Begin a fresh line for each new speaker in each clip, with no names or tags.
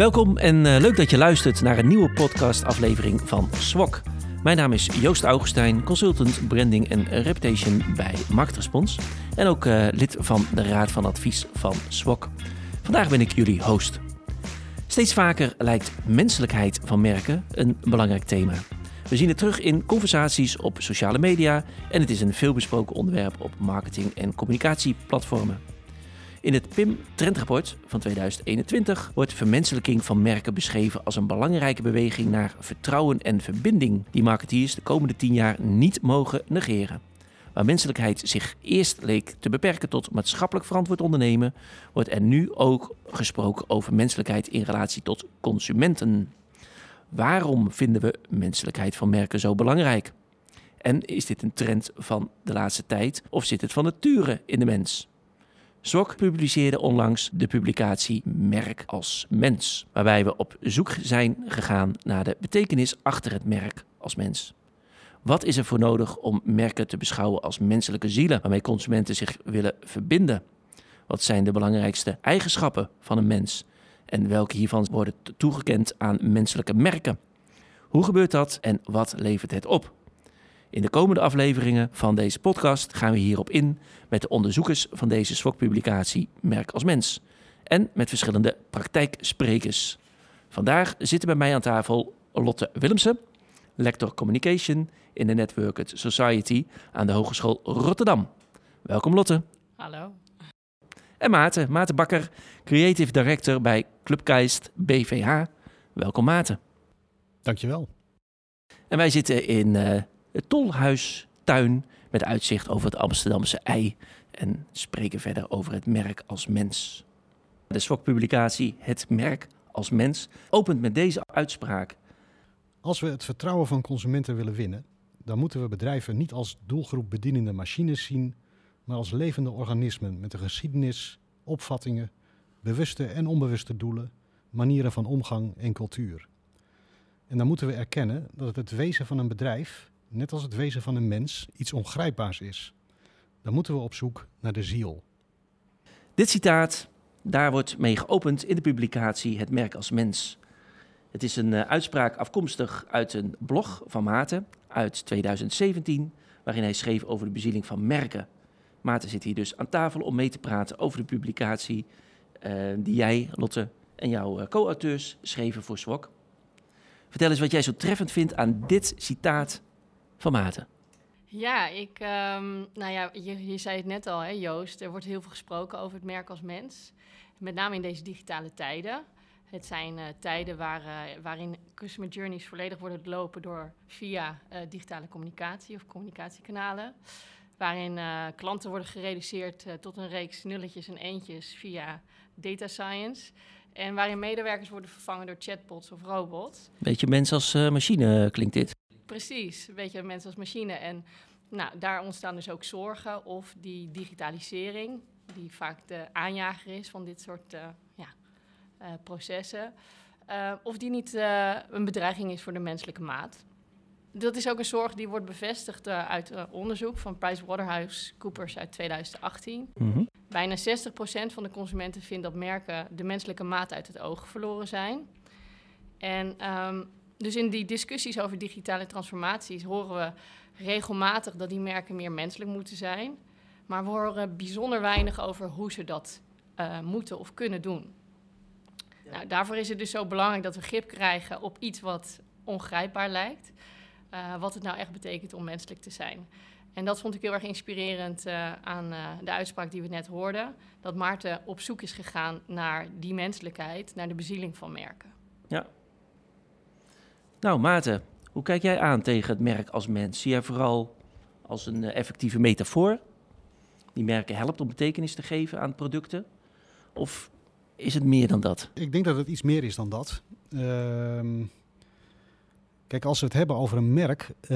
Welkom en eh, leuk dat je luistert naar een nieuwe podcastaflevering van SWOK. Mijn naam is Joost Augustijn, consultant branding en reputation bij Marktrespons. En ook eh, lid van de Raad van Advies van SWOK. Vandaag ben ik jullie host. Steeds vaker lijkt menselijkheid van merken een belangrijk thema. We zien het terug in conversaties op sociale media en het is een veelbesproken onderwerp op marketing- en communicatieplatformen. In het PIM Trendrapport van 2021 wordt vermenselijking van merken beschreven als een belangrijke beweging naar vertrouwen en verbinding die marketeers de komende tien jaar niet mogen negeren. Waar menselijkheid zich eerst leek te beperken tot maatschappelijk verantwoord ondernemen, wordt er nu ook gesproken over menselijkheid in relatie tot consumenten. Waarom vinden we menselijkheid van merken zo belangrijk? En is dit een trend van de laatste tijd of zit het van nature in de mens? Zwok publiceerde onlangs de publicatie Merk als Mens, waarbij we op zoek zijn gegaan naar de betekenis achter het merk als mens. Wat is er voor nodig om merken te beschouwen als menselijke zielen waarmee consumenten zich willen verbinden? Wat zijn de belangrijkste eigenschappen van een mens? En welke hiervan worden toegekend aan menselijke merken? Hoe gebeurt dat en wat levert het op? In de komende afleveringen van deze podcast gaan we hierop in met de onderzoekers van deze SWOC-publicatie Merk als Mens en met verschillende praktijksprekers. Vandaag zitten bij mij aan tafel Lotte Willemsen, lector Communication in de Networked Society aan de Hogeschool Rotterdam. Welkom Lotte.
Hallo.
En Maarten, Maarten Bakker, Creative Director bij Clubgeist BVH. Welkom Maarten.
Dankjewel.
En wij zitten in uh, het Tolhuistuin met uitzicht over het Amsterdamse ei en spreken verder over het merk als mens. De SWOC-publicatie Het merk als mens opent met deze uitspraak.
Als we het vertrouwen van consumenten willen winnen, dan moeten we bedrijven niet als doelgroep bedienende machines zien, maar als levende organismen met een geschiedenis, opvattingen, bewuste en onbewuste doelen, manieren van omgang en cultuur. En dan moeten we erkennen dat het het wezen van een bedrijf, net als het wezen van een mens, iets ongrijpbaars is. Dan moeten we op zoek naar de ziel.
Dit citaat, daar wordt mee geopend in de publicatie Het merk als mens. Het is een uh, uitspraak afkomstig uit een blog van Maarten uit 2017, waarin hij schreef over de bezieling van merken. Maarten zit hier dus aan tafel om mee te praten over de publicatie uh, die jij, Lotte, en jouw uh, co-auteurs schreven voor SWOK. Vertel eens wat jij zo treffend vindt aan dit citaat van Maarten.
Ja, ik, um, nou ja, je, je, zei het net al, hè, Joost. Er wordt heel veel gesproken over het merk als mens. Met name in deze digitale tijden. Het zijn uh, tijden waar, uh, waarin customer journeys volledig worden lopen door via uh, digitale communicatie of communicatiekanalen. Waarin klanten worden gereduceerd tot een reeks nulletjes en eentjes via data science. En waarin medewerkers worden vervangen door chatbots of robots.
Beetje mens als machine klinkt dit.
Precies, een beetje mensen als machine. En nou, daar ontstaan dus ook zorgen of die digitalisering, die vaak de aanjager is van dit soort uh, ja, uh, processen, uh, of die niet een bedreiging is voor de menselijke maat. Dat is ook een zorg die wordt bevestigd uit onderzoek van PricewaterhouseCoopers uit 2018. Mm-hmm. Bijna 60% van de consumenten vindt dat merken de menselijke maat uit het oog verloren zijn. En um, dus in die discussies over digitale transformaties horen we regelmatig dat die merken meer menselijk moeten zijn. Maar we horen bijzonder weinig over hoe ze dat uh, moeten of kunnen doen. Ja. Nou, daarvoor is het dus zo belangrijk dat we grip krijgen op iets wat ongrijpbaar lijkt. Uh, wat het nou echt betekent om menselijk te zijn. En dat vond ik heel erg inspirerend uh, aan de uitspraak die we net hoorden. Dat Maarten op zoek is gegaan naar die menselijkheid, naar de bezieling van merken.
Ja, nou, Maarten, hoe kijk jij aan tegen het merk als mens? Zie jij vooral als een uh, effectieve metafoor die merken helpt om betekenis te geven aan producten? Of is het meer dan dat?
Ik denk dat het iets meer is dan dat. Uh, kijk, als we het hebben over een merk, uh,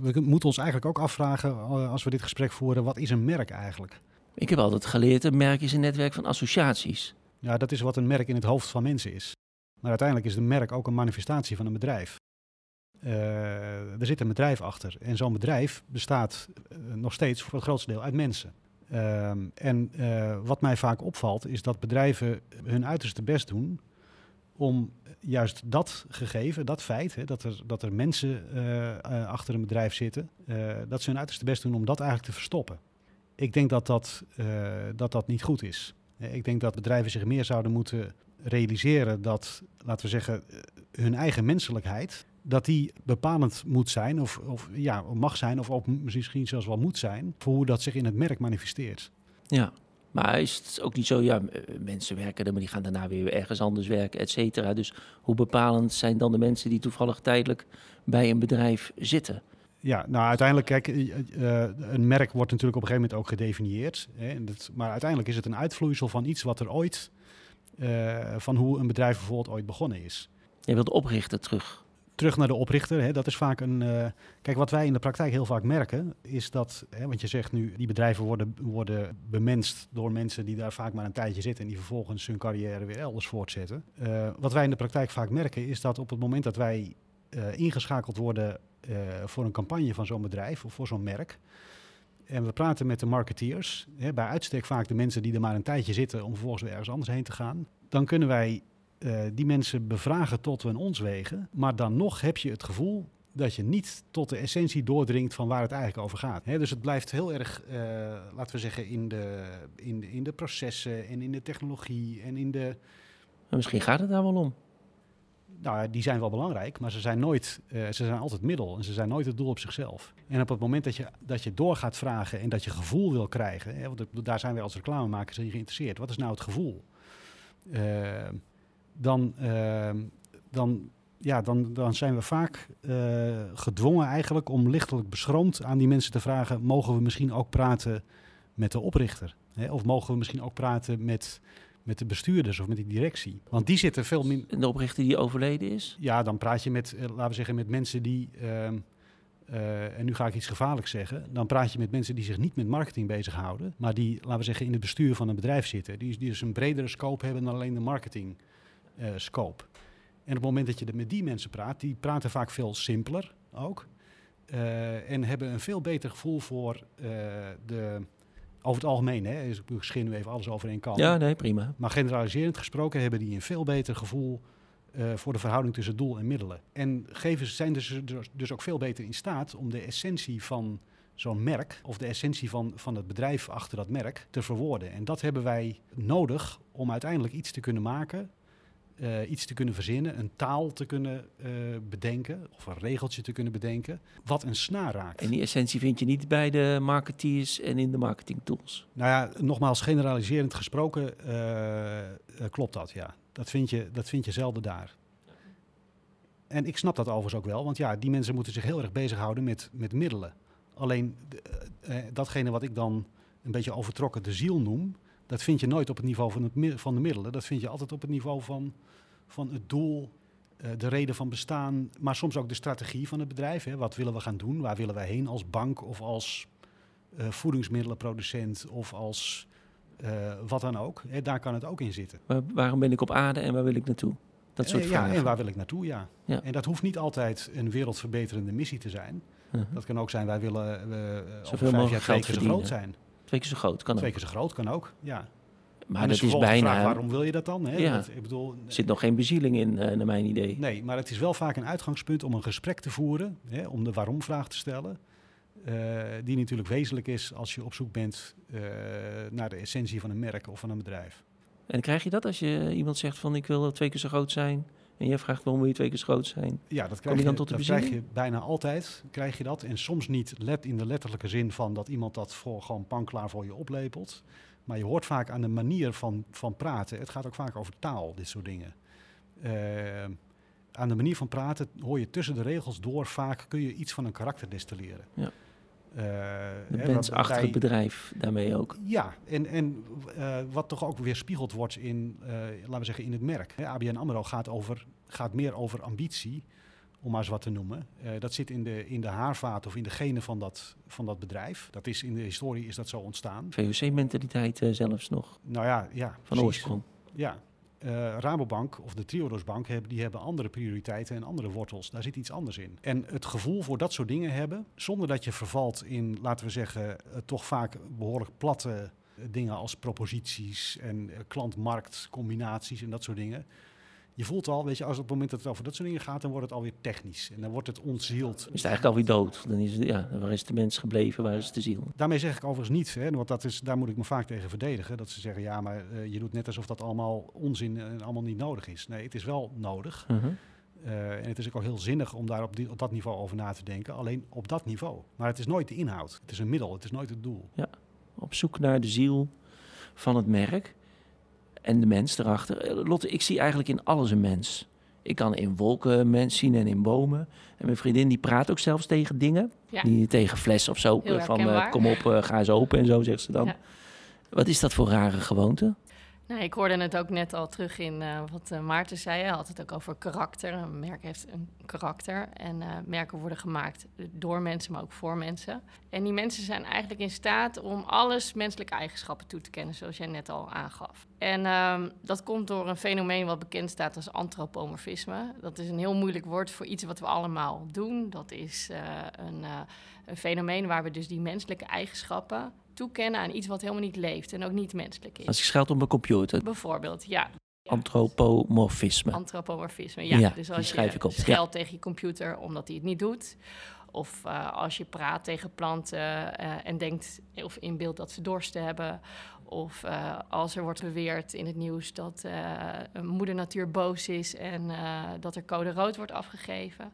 we moeten ons eigenlijk ook afvragen als we dit gesprek voeren, wat is een merk eigenlijk?
Ik heb altijd geleerd, een merk is een netwerk van associaties.
Ja, dat is wat een merk in het hoofd van mensen is. Maar uiteindelijk is een merk ook een manifestatie van een bedrijf. Uh, er zit een bedrijf achter. En zo'n bedrijf bestaat uh, nog steeds voor het grootste deel uit mensen. Uh, en wat mij vaak opvalt, is dat bedrijven hun uiterste best doen om juist dat gegeven, dat feit, hè, dat, er, dat er mensen eh, eh, achter een bedrijf zitten, eh, dat ze hun uiterste best doen om dat eigenlijk te verstoppen. Ik denk dat dat, eh, dat, dat niet goed is. Eh, Ik denk dat bedrijven zich meer zouden moeten realiseren dat, laten we zeggen, eh, hun eigen menselijkheid, dat die bepalend moet zijn, of, of ja, mag zijn, of ook misschien zelfs wel moet zijn, voor hoe dat zich in het merk manifesteert.
Ja. Maar is het ook niet zo, ja, m- mensen werken er, maar die gaan daarna weer ergens anders werken, et cetera. Dus hoe bepalend zijn dan de mensen die toevallig tijdelijk bij een bedrijf zitten?
Ja, nou uiteindelijk, kijk, eh, eh, een merk wordt natuurlijk op een gegeven moment ook gedefinieerd. Hè, en dat, maar uiteindelijk is het een uitvloeisel van iets wat er ooit, eh, van hoe een bedrijf bijvoorbeeld ooit begonnen is.
Je wilt de oprichter terug.
Terug naar de oprichter, hè, dat is vaak een. eh, kijk, wat wij in de praktijk heel vaak merken, is dat, hè, want je zegt nu, die bedrijven worden, worden bemenst door mensen die daar vaak maar een tijdje zitten en die vervolgens hun carrière weer elders voortzetten. Eh, wat wij in de praktijk vaak merken, is dat op het moment dat wij eh, ingeschakeld worden eh, voor een campagne van zo'n bedrijf of voor zo'n merk. En we praten met de marketeers, hè, bij uitstek vaak de mensen die er maar een tijdje zitten om vervolgens weer ergens anders heen te gaan. Dan kunnen wij eh, die mensen bevragen tot we ons wegen. Maar dan nog heb je het gevoel dat je niet tot de essentie doordringt van waar het eigenlijk over gaat. Dus het blijft heel erg, eh, laten we zeggen, in de, in, de, in de processen en in de technologie en in de...
Misschien gaat het daar wel om.
Nou, die zijn wel belangrijk, maar ze zijn nooit, eh, ze zijn altijd middel en ze zijn nooit het doel op zichzelf. En op het moment dat je, dat je door gaat vragen en dat je gevoel wil krijgen, hè, want daar zijn wij als reclamemakers in geïnteresseerd. Wat is nou het gevoel? Eh, dan, eh, dan, ja, dan, dan zijn we vaak gedwongen eigenlijk om lichtelijk beschroomd aan die mensen te vragen, mogen we misschien ook praten met de oprichter? Hè? Of mogen we misschien ook praten met, met de bestuurders of met die directie? Want die zitten veel minder...
En de oprichter die overleden is?
Ja, dan praat je met, eh, laten we zeggen, met mensen die. ehm, eh, en nu ga ik iets gevaarlijks zeggen. Dan praat je met mensen die zich niet met marketing bezighouden. Maar die, laten we zeggen, in het bestuur van een bedrijf zitten. Die, die dus een bredere scope hebben dan alleen de marketing eh, scope. En op het moment dat je met die mensen praat, die praten vaak veel simpeler ook. en hebben een veel beter gevoel voor de. Over het algemeen, hè, dus ik schijn nu even alles over één kant.
Ja, nee, prima.
Maar generaliserend gesproken hebben die een veel beter gevoel eh, voor de verhouding tussen doel en middelen. En geven, zijn dus, dus, dus ook veel beter in staat om de essentie van zo'n merk, of de essentie van, van het bedrijf achter dat merk, te verwoorden. En dat hebben wij nodig om uiteindelijk iets te kunnen maken, eh, iets te kunnen verzinnen, een taal te kunnen eh, bedenken, of een regeltje te kunnen bedenken, wat een snaar raakt.
En die essentie vind je niet bij de marketeers en in de marketing tools.
Nou ja, nogmaals generaliserend gesproken eh, klopt dat, ja. Dat vind, je, dat vind je zelden daar. En ik snap dat overigens ook wel, want ja, die mensen moeten zich heel erg bezighouden met, met middelen. Alleen datgene wat ik dan een beetje overtrokken de ziel noem, dat vind je nooit op het niveau van, het, van de middelen. Dat vind je altijd op het niveau van, van het doel, eh, de reden van bestaan, maar soms ook de strategie van het bedrijf. Hè. Wat willen we gaan doen? Waar willen wij heen als bank of als eh, voedingsmiddelenproducent of als eh, wat dan ook. Hè, daar kan het ook in zitten.
Maar waarom ben ik op aarde en waar wil ik naartoe? Dat soort vragen.
Ja, en waar wil ik naartoe? Ja.
Ja.
En dat hoeft niet altijd een wereldverbeterende missie te zijn.
Mhm.
Dat kan ook zijn, wij willen eh, over vijf jaar twee
geld
keer zo groot zijn.
Twee keer zo groot, kan
Twee
ook.
keer zo groot kan ook, ja.
Maar
En
dat
is
bijna...
vraag, waarom wil je dat dan? Hè?
Ja.
Ik bedoel,
Er zit nog geen bezieling in, eh, naar mijn idee.
Nee, maar het is wel vaak een uitgangspunt om een gesprek te voeren, hè, om de waarom-vraag te stellen. eh, die natuurlijk wezenlijk is als je op zoek bent eh, naar de essentie van een merk of van een bedrijf.
En krijg je dat als je iemand zegt van ik wil twee keer zo groot zijn... en jij vraagt waarom wil je twee keer zo groot zijn?
Ja, dat krijg je,
dan tot de
dat krijg je
bezieling?
bijna altijd. Krijg je dat. En soms niet let in de letterlijke zin van dat iemand dat voor gewoon panklaar voor je oplepelt. Maar je hoort vaak aan de manier van, van praten. Het gaat ook vaak over taal, dit soort dingen. Eh, aan de manier van praten hoor je tussen de regels door vaak kun je iets van een karakter destilleren.
Ja. De
hè,
mens
wat-
achter
waarbij-
het bedrijf daarmee ook.
ja, en, en eh, wat toch ook weer spiegeld wordt in, eh, laten we zeggen, in het merk. Hè, ABN AMRO gaat, over, gaat meer over ambitie, om maar eens wat te noemen. Eh, dat zit in de, in de haarvaat of in de genen van dat, van dat bedrijf. Dat is in de historie is dat zo ontstaan.
VOC-mentaliteit zelfs nog,
Nou ja, ja
van
precies.
oorsprong.
Ja. Eh, Rabobank of de Triodos Bank hebben, die hebben andere prioriteiten en andere wortels. Daar zit iets anders in. En het gevoel voor dat soort dingen hebben, zonder dat je vervalt in, laten we zeggen, eh, toch vaak behoorlijk platte eh, dingen als proposities en eh, klant-markt combinaties en dat soort dingen. Je voelt al, weet je, als op het moment dat het over dat soort dingen gaat, dan wordt het alweer technisch. En dan wordt het ontzield.
Is het eigenlijk alweer dood? Dan is het, ja, waar is de mens gebleven? Waar is de ziel?
Daarmee zeg ik overigens niet, hè, want dat is, daar moet ik me vaak tegen verdedigen. Dat ze zeggen, ja, maar eh, je doet net alsof dat allemaal onzin en allemaal niet nodig is. Nee, het is wel nodig.
Mhm.
Eh, en het is ook al heel zinnig om daar op, die, op dat niveau over na te denken. Alleen op dat niveau. Maar het is nooit de inhoud. Het is een middel, het is nooit het doel.
Op zoek naar de ziel van het merk en de mens erachter. Eh, Lotte, ik zie eigenlijk in alles een mens. Ik kan in wolken een mens zien en in bomen. En mijn vriendin die praat ook zelfs tegen dingen.
Ja.
Die tegen fles of zo.
Heel
eh, van eh, kom op, ga eens open en zo zegt ze dan.
Ja.
Wat is dat voor rare gewoonte?
Nou, ik hoorde het ook net al terug in eh, wat eh, Maarten zei. Hij had het ook over karakter. Een merk heeft een karakter. En eh, merken worden gemaakt door mensen, maar ook voor mensen. En die mensen zijn eigenlijk in staat om alles menselijke eigenschappen toe te kennen, zoals jij net al aangaf. En ehm, dat komt door een fenomeen wat bekend staat als antropomorfisme. Dat is een heel moeilijk woord voor iets wat we allemaal doen. Dat is een, een fenomeen waar we dus die menselijke eigenschappen toekennen aan iets wat helemaal niet leeft en ook niet menselijk is.
Als ik scheld op mijn computer.
Bijvoorbeeld, ja. Ja.
Antropomorfisme.
Antropomorfisme, ja.
Ja,
dus als
schrijf
je
ik op, ja.
scheldt tegen je computer omdat hij het niet doet. Of eh, als je praat tegen planten eh, en denkt of inbeeldt dat ze dorst hebben. Of eh, als er wordt beweerd in het nieuws dat een moeder natuur boos is en dat er code rood wordt afgegeven.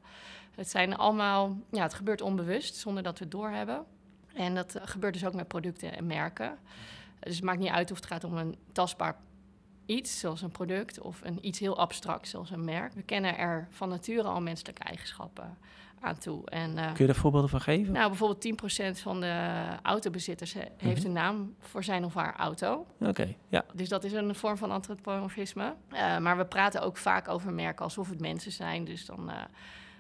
Het zijn allemaal, ja, het gebeurt onbewust zonder dat we het doorhebben. En dat eh, gebeurt dus ook met producten en merken. Dus het maakt niet uit of het gaat om een tastbaar iets, zoals een product, of een iets heel abstract, zoals een merk. We kennen er van nature al menselijke eigenschappen aan toe. En, eh,
Kun je daar voorbeelden van geven?
nou, bijvoorbeeld 10% van de autobezitters he- heeft
Mhm.
een naam voor zijn of haar auto.
Oké, ja.
Dus dat is een vorm van antropomorfisme. Eh, maar we praten ook vaak over merken alsof het mensen zijn. Dus dan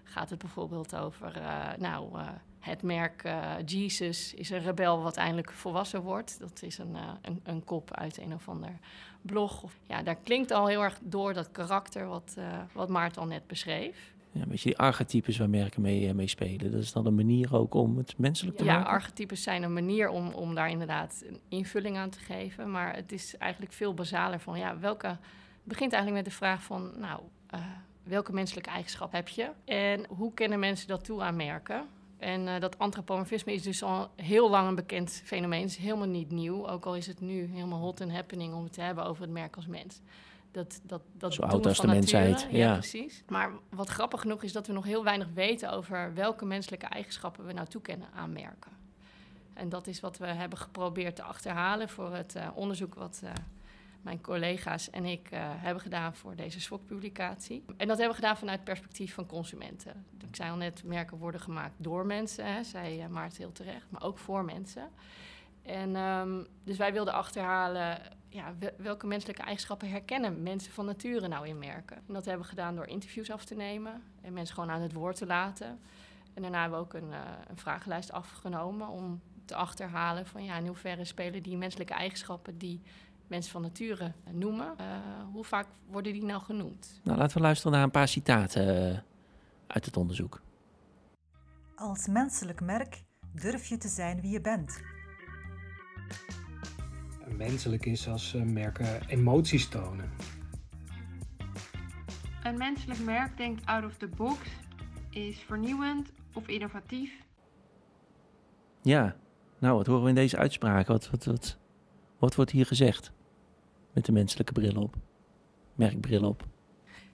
gaat het bijvoorbeeld over, nou, het merk eh, Jesus is een rebel wat eindelijk volwassen wordt. Dat is een, eh, een, een kop uit een of ander blog. Ja, daar klinkt al heel erg door dat karakter wat, eh, wat Maarten al net beschreef.
ja. Een beetje die archetypes waar merken mee, mee spelen. Dat is dan een manier ook om het menselijk te
Ja,
maken?
archetypes zijn een manier om, om daar inderdaad een invulling aan te geven. Maar het is eigenlijk veel basaler van, ja, welke... Het begint eigenlijk met de vraag van, nou, welke menselijke eigenschap heb je? En hoe kennen mensen dat toe aan merken? En eh, dat antropomorfisme is dus al heel lang een bekend fenomeen. Het is helemaal niet nieuw, ook al is het nu helemaal hot and happening om het te hebben over het merk als mens. Dat, dat, dat
Zo oud als
van
de mensheid, ja.
precies. Maar wat grappig genoeg is dat we nog heel weinig weten over welke menselijke eigenschappen we nou toekennen aan merken. En dat is wat we hebben geprobeerd te achterhalen voor het eh, onderzoek wat eh, mijn collega's en ik eh, hebben gedaan voor deze SWOC-publicatie. En dat hebben we gedaan vanuit het perspectief van consumenten. Ik zei al net, merken worden gemaakt door mensen, hè, zei eh, Maarten heel terecht, maar ook voor mensen. En ehm, dus wij wilden achterhalen ja, wel- welke menselijke eigenschappen herkennen mensen van nature nou in merken. En dat hebben we gedaan door interviews af te nemen en mensen gewoon aan het woord te laten. En daarna hebben we ook een, eh, een vragenlijst afgenomen om te achterhalen van ja, in hoeverre spelen die menselijke eigenschappen die mensen van nature noemen, eh, hoe vaak worden die nou genoemd?
Nou, laten we luisteren naar een paar citaten eh, uit het onderzoek.
Als menselijk merk durf je te zijn wie je bent.
Menselijk is als eh, merken emoties tonen.
Een menselijk merk denkt out of the box, is vernieuwend of innovatief.
Ja, nou, wat horen we in deze uitspraak? Wat, wat, wat, wat wordt hier gezegd? Met de menselijke bril op. Merkbril op.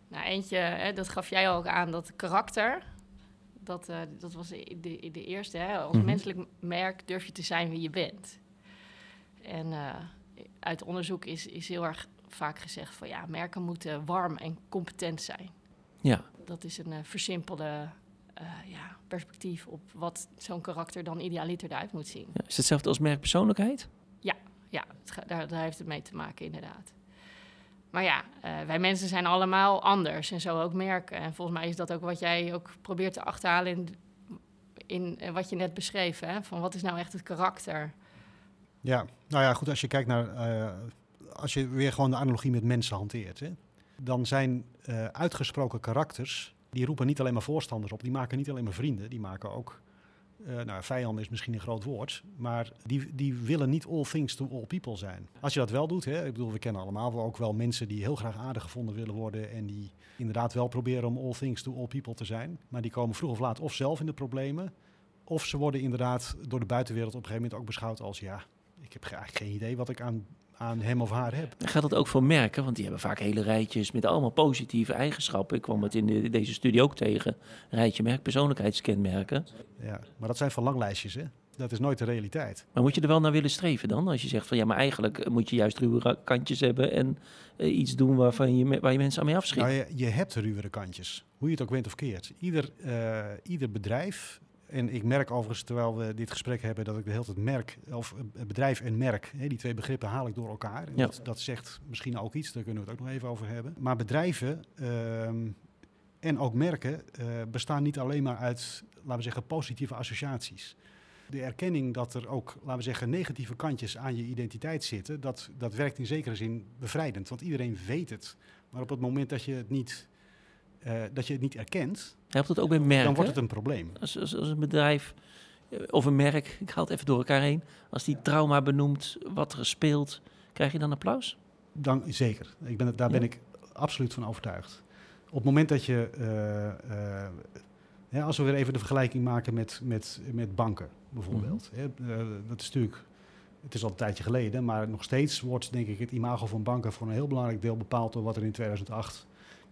Nou, eentje, hè, dat gaf jij ook aan, dat karakter. Dat, eh, dat was de, de, de eerste. Hè. Als
Mhm.
menselijk merk durf je te zijn wie je bent. En eh, uit onderzoek is, is heel erg vaak gezegd van ja, merken moeten warm en competent zijn.
Ja,
Dat is een eh, versimpelde ja, perspectief op wat zo'n karakter dan idealiter eruit moet zien.
Ja, Is het hetzelfde als merkpersoonlijkheid?
Daar, daar heeft het mee te maken, inderdaad. Maar ja, eh, wij mensen zijn allemaal anders en zo ook merken. En volgens mij is dat ook wat jij ook probeert te achterhalen in, in eh, wat je net beschreef. Hè? Van wat is nou echt het karakter?
Ja, nou ja, goed, als je kijkt naar, eh, als je weer gewoon de analogie met mensen hanteert, hè, dan zijn uitgesproken karakters, die roepen niet alleen maar voorstanders op, die maken niet alleen maar vrienden, die maken ook eh, nou, vijanden is misschien een groot woord, maar die, die willen niet all things to all people zijn. Als je dat wel doet, hè, ik bedoel, we kennen allemaal ook wel mensen die heel graag aardig gevonden willen worden en die inderdaad wel proberen om all things to all people te zijn, maar die komen vroeg of laat of zelf in de problemen, of ze worden inderdaad door de buitenwereld op een gegeven moment ook beschouwd als, ja, ik heb eigenlijk geen idee wat ik aan, aan hem of haar heb.
Gaat dat ook voor merken? Want die hebben vaak hele rijtjes met allemaal positieve eigenschappen. Ik kwam het in de- deze studie ook tegen. Rijtje merk, persoonlijkheidskenmerken.
Ja, maar dat zijn verlanglijstjes, hè. Dat is nooit de realiteit.
Maar moet je er wel naar willen streven dan? Als je zegt van ja, maar eigenlijk moet je juist ruwe ra- kantjes hebben en eh, iets doen waarvan je, waar je mensen aan mee afschiet.
Nou, je, je hebt ruwere kantjes, hoe je het ook went of keert. Ieder, eh, ieder bedrijf, en ik merk overigens terwijl we dit gesprek hebben, dat ik de hele tijd merk, of eh, bedrijf en merk, hè, die twee begrippen haal ik door elkaar. En
Ja.
dat, dat zegt misschien ook iets, daar kunnen we het ook nog even over hebben. Maar bedrijven ehm, en ook merken eh, bestaan niet alleen maar uit, laten we zeggen, positieve associaties. De erkenning dat er ook, laten we zeggen, negatieve kantjes aan je identiteit zitten, dat, dat werkt in zekere zin bevrijdend. Want iedereen weet het. Maar op het moment dat je het niet, eh, dat je het niet erkent,
Helpt het ook bij merken?
dan wordt het een probleem.
Als, als, als een bedrijf eh, of een merk, ik haal het even door elkaar heen, als die trauma benoemt wat er speelt, krijg je dan applaus?
Dan, zeker. Ik ben, het- daar ben ik absoluut van overtuigd. Op het moment dat je, eh, ja, als we weer even de vergelijking maken met, met, met banken bijvoorbeeld. eh, dat is natuurlijk, het is al een tijdje geleden, maar nog steeds wordt denk ik het imago van banken voor een heel belangrijk deel bepaald door wat er in 2008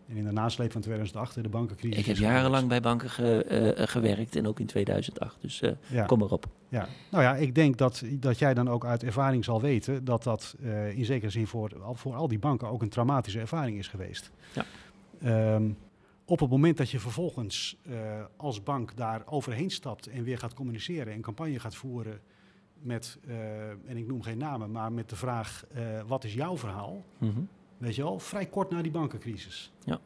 en in de nasleep van 2008 hè, de bankencrisis.
Ik heb jarenlang bij banken ge- eh, gewerkt en ook in 2008. Dus eh,
Ja.
kom maar op.
Ja, nou ja, ik denk dat, dat jij dan ook uit ervaring zal weten dat dat eh, in zekere zin voor, al- voor al die banken ook een traumatische ervaring is geweest.
Ja.
Ehm, op het moment dat je vervolgens eh, als bank daar overheen stapt en weer gaat communiceren en campagne gaat voeren met, eh, en ik noem geen namen, maar met de vraag, eh, wat is jouw verhaal?
Mhm.
Weet je wel, vrij kort na die bankencrisis.
Ja.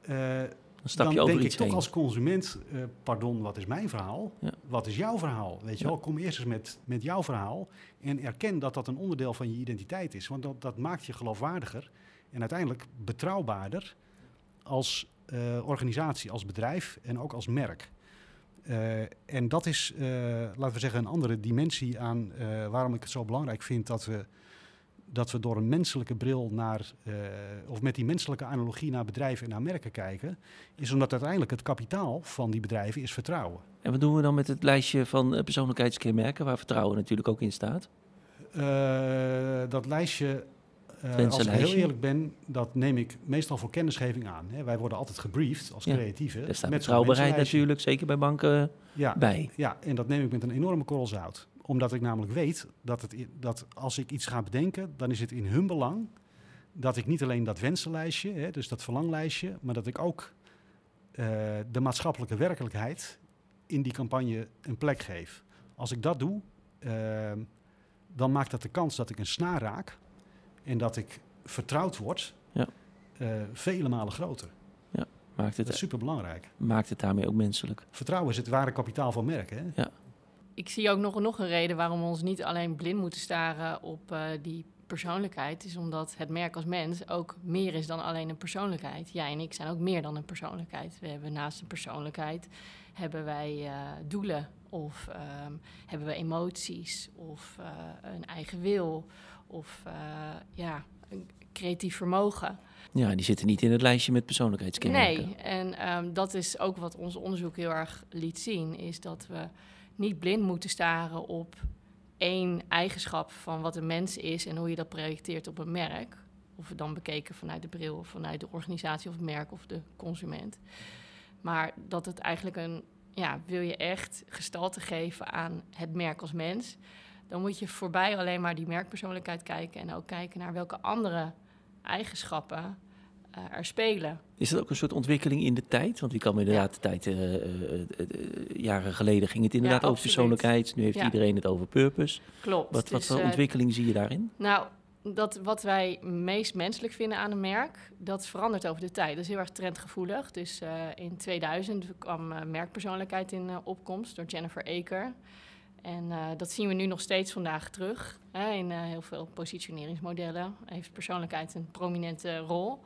Eh,
Dan stap
dan
je over
denk
iets
ik toch als consument, eh, pardon, wat is mijn verhaal?
Ja.
Wat is jouw verhaal? Weet je
Ja.
wel, kom eerst eens met, met jouw verhaal en erken dat dat een onderdeel van je identiteit is. Want dat, dat maakt je geloofwaardiger en uiteindelijk betrouwbaarder als eh, organisatie, als bedrijf en ook als merk. En dat is, laten we zeggen, een andere dimensie aan waarom ik het zo belangrijk vind dat we, dat we door een menselijke bril naar, eh, of met die menselijke analogie naar bedrijven en naar merken kijken, is omdat uiteindelijk het kapitaal van die bedrijven is vertrouwen.
En wat doen we dan met het lijstje van eh, persoonlijkheidskenmerken, waar vertrouwen natuurlijk ook in staat?
Eh, dat lijstje, als ik heel eerlijk ben, dat neem ik meestal voor kennisgeving aan. Hè. Wij worden altijd gebriefd als
Ja,
creatieven.
Daar staat
met
betrouwbaarheid natuurlijk, zeker bij banken,
Ja,
bij.
Ja, en dat neem ik met een enorme korrel zout. Omdat ik namelijk weet dat, het, dat als ik iets ga bedenken, dan is het in hun belang dat ik niet alleen dat wensenlijstje, hè, dus dat verlanglijstje, maar dat ik ook eh, de maatschappelijke werkelijkheid in die campagne een plek geef. Als ik dat doe, eh, dan maakt dat de kans dat ik een snaar raak en dat ik vertrouwd word,
Ja.
eh, vele malen groter.
Maakt
Dat is
het,
super belangrijk.
maakt het daarmee ook menselijk.
Vertrouwen is het ware kapitaal van merken. Hè?
Ik zie ook nog, nog een reden waarom we ons niet alleen blind moeten staren op eh, die persoonlijkheid. Is omdat het merk als mens ook meer is dan alleen een persoonlijkheid. Jij en ik zijn ook meer dan een persoonlijkheid. We hebben naast een persoonlijkheid hebben wij eh, doelen of ehm, hebben we emoties of eh, een eigen wil of ja, een creatief vermogen.
Ja, die zitten niet in het lijstje met persoonlijkheidskenmerken.
Nee, en ehm, dat is ook wat ons onderzoek heel erg liet zien, is dat we niet blind moeten staren op één eigenschap van wat een mens is en hoe je dat projecteert op een merk. Of we dan bekeken vanuit de bril, of vanuit de organisatie of het merk of de consument. Maar dat het eigenlijk een, ja, wil je echt gestalte geven aan het merk als mens, dan moet je voorbij alleen maar die merkpersoonlijkheid kijken en ook kijken naar welke andere eigenschappen eh, er spelen.
Is dat ook een soort ontwikkeling in de tijd? Want ik kan me inderdaad de tijd, eh, eh, jaren geleden ging het inderdaad over persoonlijkheid. Nu heeft
Ja.
iedereen het over purpose.
Klopt.
Wat, wat
Dus,
voor ontwikkeling zie je daarin?
Nou, dat wat wij meest menselijk vinden aan een merk, dat verandert over de tijd. Dat is heel erg trendgevoelig. Dus in 2000 kwam merkpersoonlijkheid in opkomst door Jennifer Aker. En eh, dat zien we nu nog steeds vandaag terug. Hè, in eh, heel veel positioneringsmodellen heeft persoonlijkheid een prominente rol.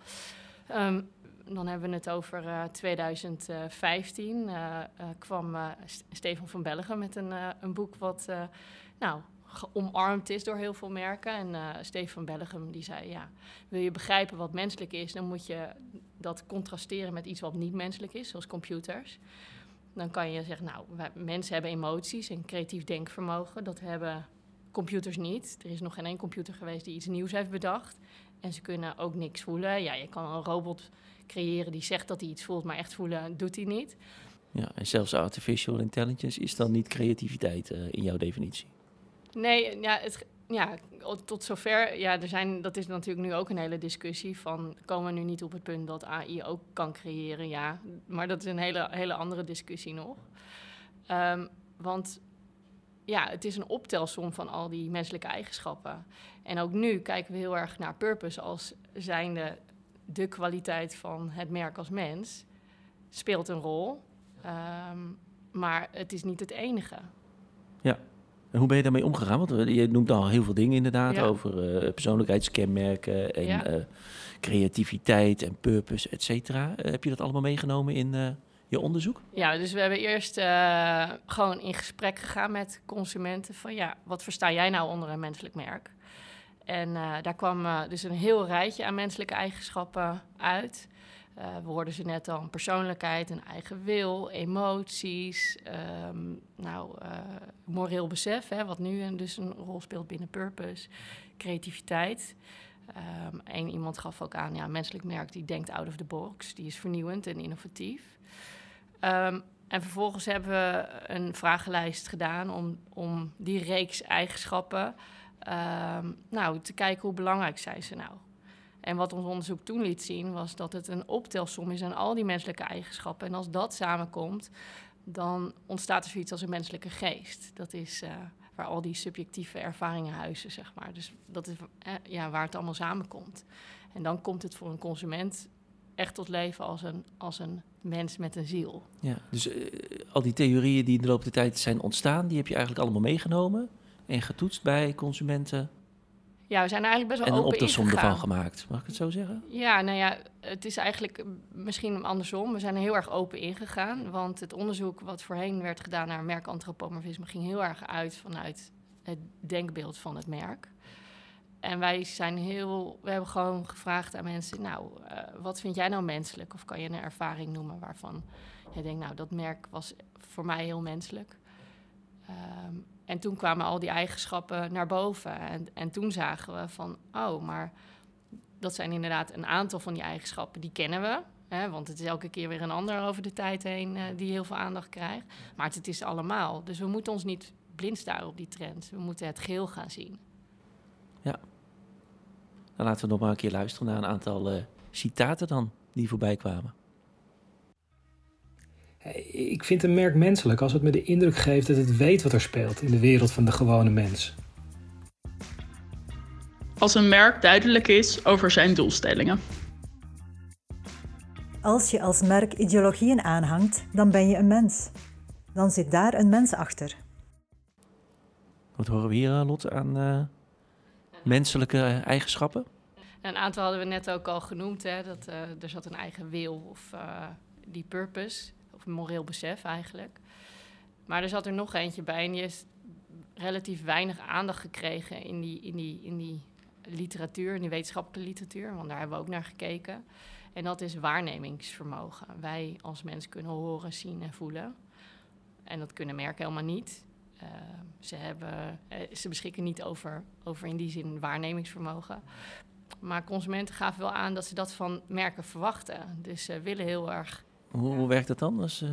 Ehm, dan hebben we het over uh, 2015. Uh, kwam St Stefan van Belgen met een, een boek wat nou, omarmd is door heel veel merken. En uh, Stefan Bellegem die zei, ja, wil je begrijpen wat menselijk is, dan moet je dat contrasteren met iets wat niet menselijk is, zoals computers. Dan kan je zeggen, nou, wij, mensen hebben emoties en creatief denkvermogen. Dat hebben computers niet. Er is nog geen één computer geweest die iets nieuws heeft bedacht. En ze kunnen ook niks voelen. Ja, je kan een robot creëren die zegt dat hij iets voelt, maar echt voelen doet hij niet.
Ja, en zelfs artificial intelligence is dan niet creativiteit uh, in jouw definitie?
Nee, ja, het, ja, tot zover. Ja, er zijn, dat is natuurlijk nu ook een hele discussie van... komen we nu niet op het punt dat AI ook kan creëren? Ja, maar dat is een hele, hele andere discussie nog. Um, want ja, het is een optelsom van al die menselijke eigenschappen. En ook nu kijken we heel erg naar purpose als zijnde de kwaliteit van het merk als mens. Speelt een rol, um, maar het is niet het enige.
Ja, en hoe ben je daarmee omgegaan? Want eh, je noemt al heel veel dingen inderdaad over uh, persoonlijkheidskenmerken en uh, creativiteit en purpose, et cetera. Uh, heb je dat allemaal meegenomen in je onderzoek?
Ja, dus we hebben eerst gewoon in gesprek gegaan met consumenten van ja, wat versta jij nou onder een menselijk merk? En daar kwam dus een heel rijtje aan menselijke eigenschappen uit. Uh, we hoorden ze net al, een persoonlijkheid, een eigen wil, emoties, um, nou, uh, moreel besef, hè, wat nu dus een rol speelt binnen purpose, creativiteit. Um, en iemand gaf ook aan, ja, menselijk merk die denkt out of the box, die is vernieuwend en innovatief. Um, en vervolgens hebben we een vragenlijst gedaan om, om die reeks eigenschappen nou, te kijken hoe belangrijk zijn ze nou. En wat ons onderzoek toen liet zien, was dat het een optelsom is aan al die menselijke eigenschappen. En als dat samenkomt, dan ontstaat er zoiets als een menselijke geest. Dat is uh, waar al die subjectieve ervaringen huizen, zeg maar. Dus dat is uh, ja, waar het allemaal samenkomt. En dan komt het voor een consument echt tot leven als een, als een mens met een ziel.
Ja, dus uh, al die theorieën die in de loop der tijd zijn ontstaan, die heb je eigenlijk allemaal meegenomen en getoetst bij consumenten
ja, we zijn eigenlijk best wel
en
open
een optelsom ervan gemaakt, mag ik het zo zeggen?
Ja, nou ja, het is eigenlijk misschien andersom. We zijn er heel erg open ingegaan, want het onderzoek wat voorheen werd gedaan naar merkantropomorfisme ging heel erg uit vanuit het denkbeeld van het merk. En wij zijn heel, we hebben gewoon gevraagd aan mensen, nou, uh, wat vind jij nou menselijk? Of kan je een ervaring noemen waarvan je denkt, nou, dat merk was voor mij heel menselijk. Um, en toen kwamen al die eigenschappen naar boven. En, en toen zagen we van, oh, maar dat zijn inderdaad een aantal van die eigenschappen, die kennen we. Hè, want het is elke keer weer een ander over de tijd heen uh, die heel veel aandacht krijgt. Maar het, is allemaal. Dus we moeten ons niet blind staren op die trend. We moeten het geheel gaan zien.
Ja. Dan laten we nog maar een keer luisteren naar een aantal uh, citaten dan die voorbij kwamen.
Ik vind een merk menselijk als het me de indruk geeft dat het weet wat er speelt in de wereld van de gewone mens.
Als een merk duidelijk is over zijn doelstellingen.
Als je als merk ideologieën aanhangt, dan ben je een mens. Dan zit daar een mens achter.
Wat horen we hier, Lot, aan uh, menselijke eigenschappen?
Een aantal hadden we net ook al genoemd. Hè, dat, uh, er zat een eigen wil of uh, die purpose moreel besef eigenlijk. Maar er zat er nog eentje bij en die heeft relatief weinig aandacht gekregen in die, in die, in die literatuur, in die wetenschappelijke literatuur, want daar hebben we ook naar gekeken. En dat is waarnemingsvermogen. Wij als mens kunnen horen, zien en voelen. En dat kunnen merken helemaal niet. Uh, ze, hebben, uh, ze beschikken niet over, over in die zin waarnemingsvermogen. Maar consumenten gaven wel aan dat ze dat van merken verwachten. Dus ze willen heel erg
hoe, hoe werkt dat dan? Als, uh...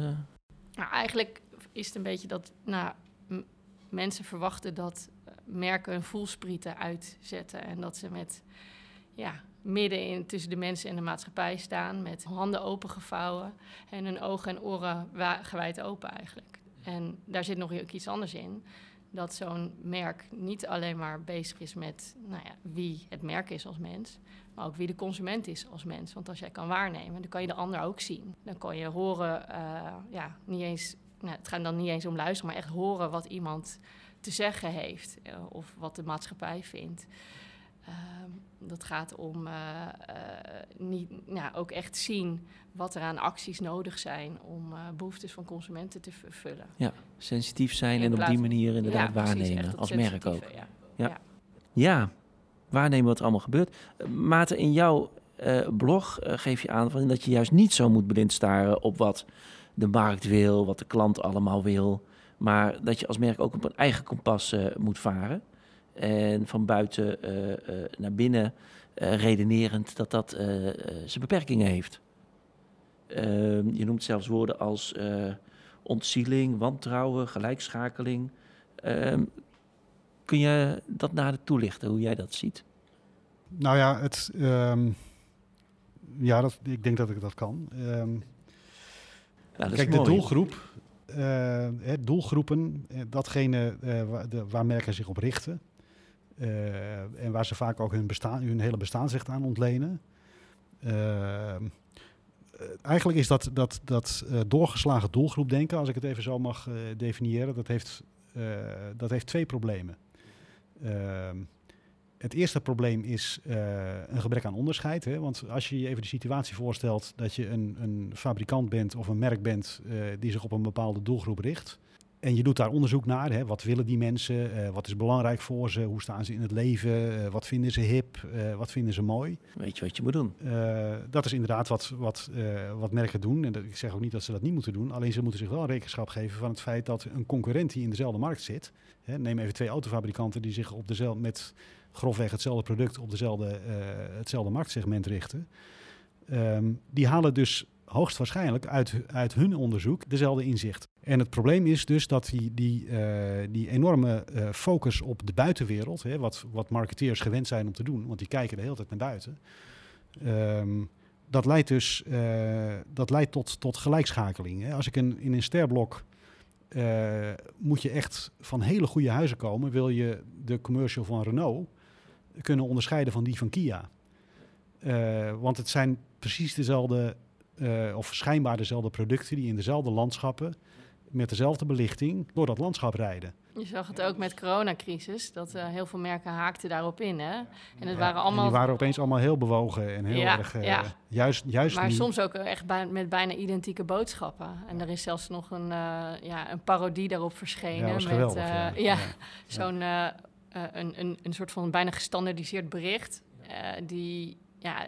nou, eigenlijk is het een beetje dat nou, mensen verwachten dat eh, merken hun voelsprieten uitzetten. En dat ze met ja, midden in, tussen de mensen en de maatschappij staan, met handen opengevouwen en hun ogen en oren gewijd open eigenlijk. En daar zit nog iets anders in. Dat zo'n merk niet alleen maar bezig is met nou ja, wie het merk is als mens, maar ook wie de consument is als mens. Want als jij kan waarnemen, dan kan je de ander ook zien. Dan kan je horen, uh, ja, niet eens, nou, het gaat dan niet eens om luisteren, maar echt horen wat iemand te zeggen heeft uh, of wat de maatschappij vindt. Ehm, dat gaat om eh, eh, niet, ja, ook echt zien wat er aan acties nodig zijn om eh, behoeftes van consumenten te vervullen.
Sensitief zijn en op die manier inderdaad
Ja,
waarnemen als merk ook.
Ja.
Ja, waarnemen wat er allemaal gebeurt. Uh, Maarten, in jouw blog geef je aan van dat je juist niet zo moet blind staren op wat de markt wil, wat de klant allemaal wil. Maar dat je als merk ook op een eigen kompas moet varen. En van buiten eh, eh, naar binnen eh, redenerend dat dat zijn beperkingen heeft. Ehm, je noemt zelfs woorden als ontzieling, wantrouwen, gelijkschakeling. Ehm, kun je dat nader toelichten, hoe jij dat ziet?
Nou ja, het, ehm, ja dat, ik denk dat ik dat kan.
Nou, dat
Kijk, de doelgroep, hè, doelgroepen, datgene waar, de, waar merken zich op richten. Eh, en waar ze vaak ook hun, bestaan, hun hele bestaansrecht aan ontlenen. Eh, eigenlijk is dat, dat, dat eh, doorgeslagen doelgroepdenken, als ik het even zo mag definiëren, dat heeft, dat heeft twee problemen. Ehm, het eerste probleem is een gebrek aan onderscheid. Hè? Want als je je even de situatie voorstelt dat je een, een fabrikant bent of een merk bent die zich op een bepaalde doelgroep richt. En je doet daar onderzoek naar. Hè? Wat willen die mensen? Eh, wat is belangrijk voor ze? Hoe staan ze in het leven? Eh, wat vinden ze hip? Eh, wat vinden ze mooi?
Weet je wat je moet doen?
Dat is inderdaad wat, wat, wat merken doen. En dat, ik zeg ook niet dat ze dat niet moeten doen. Alleen ze moeten zich wel rekenschap geven van het feit dat een concurrent die in dezelfde markt zit. Hè, neem even twee autofabrikanten die zich op dezelfde, met grofweg hetzelfde product op dezelfde, hetzelfde marktsegment richten. Ehm, die halen dus hoogstwaarschijnlijk uit, uit hun onderzoek dezelfde inzicht. En het probleem is dus dat die, die, eh, die enorme eh, focus op de buitenwereld, hè, wat, wat marketeers gewend zijn om te doen, want die kijken de hele tijd naar buiten. Ehm, dat leidt dus eh, dat leidt tot, tot gelijkschakeling. Hè. Als ik een, in een sterblok moet je echt van hele goede huizen komen, wil je de commercial van Renault kunnen onderscheiden van die van Kia. Want het zijn precies dezelfde, eh, of schijnbaar dezelfde producten die in dezelfde landschappen met dezelfde belichting door dat landschap rijden.
Je zag het ook met de coronacrisis, dat eh, heel veel merken haakten daarop in. Hè? En het
Ja,
waren
en
allemaal,
die waren opeens allemaal heel bewogen en heel
Ja,
erg eh,
ja.
juist, juist
maar
nu-
soms ook echt bij- met bijna identieke boodschappen. En er is zelfs nog een, ja, een parodie daarop verschenen. Met,
geweldig. ja.
zo'n een, een, een soort van bijna gestandardiseerd bericht. die, ja,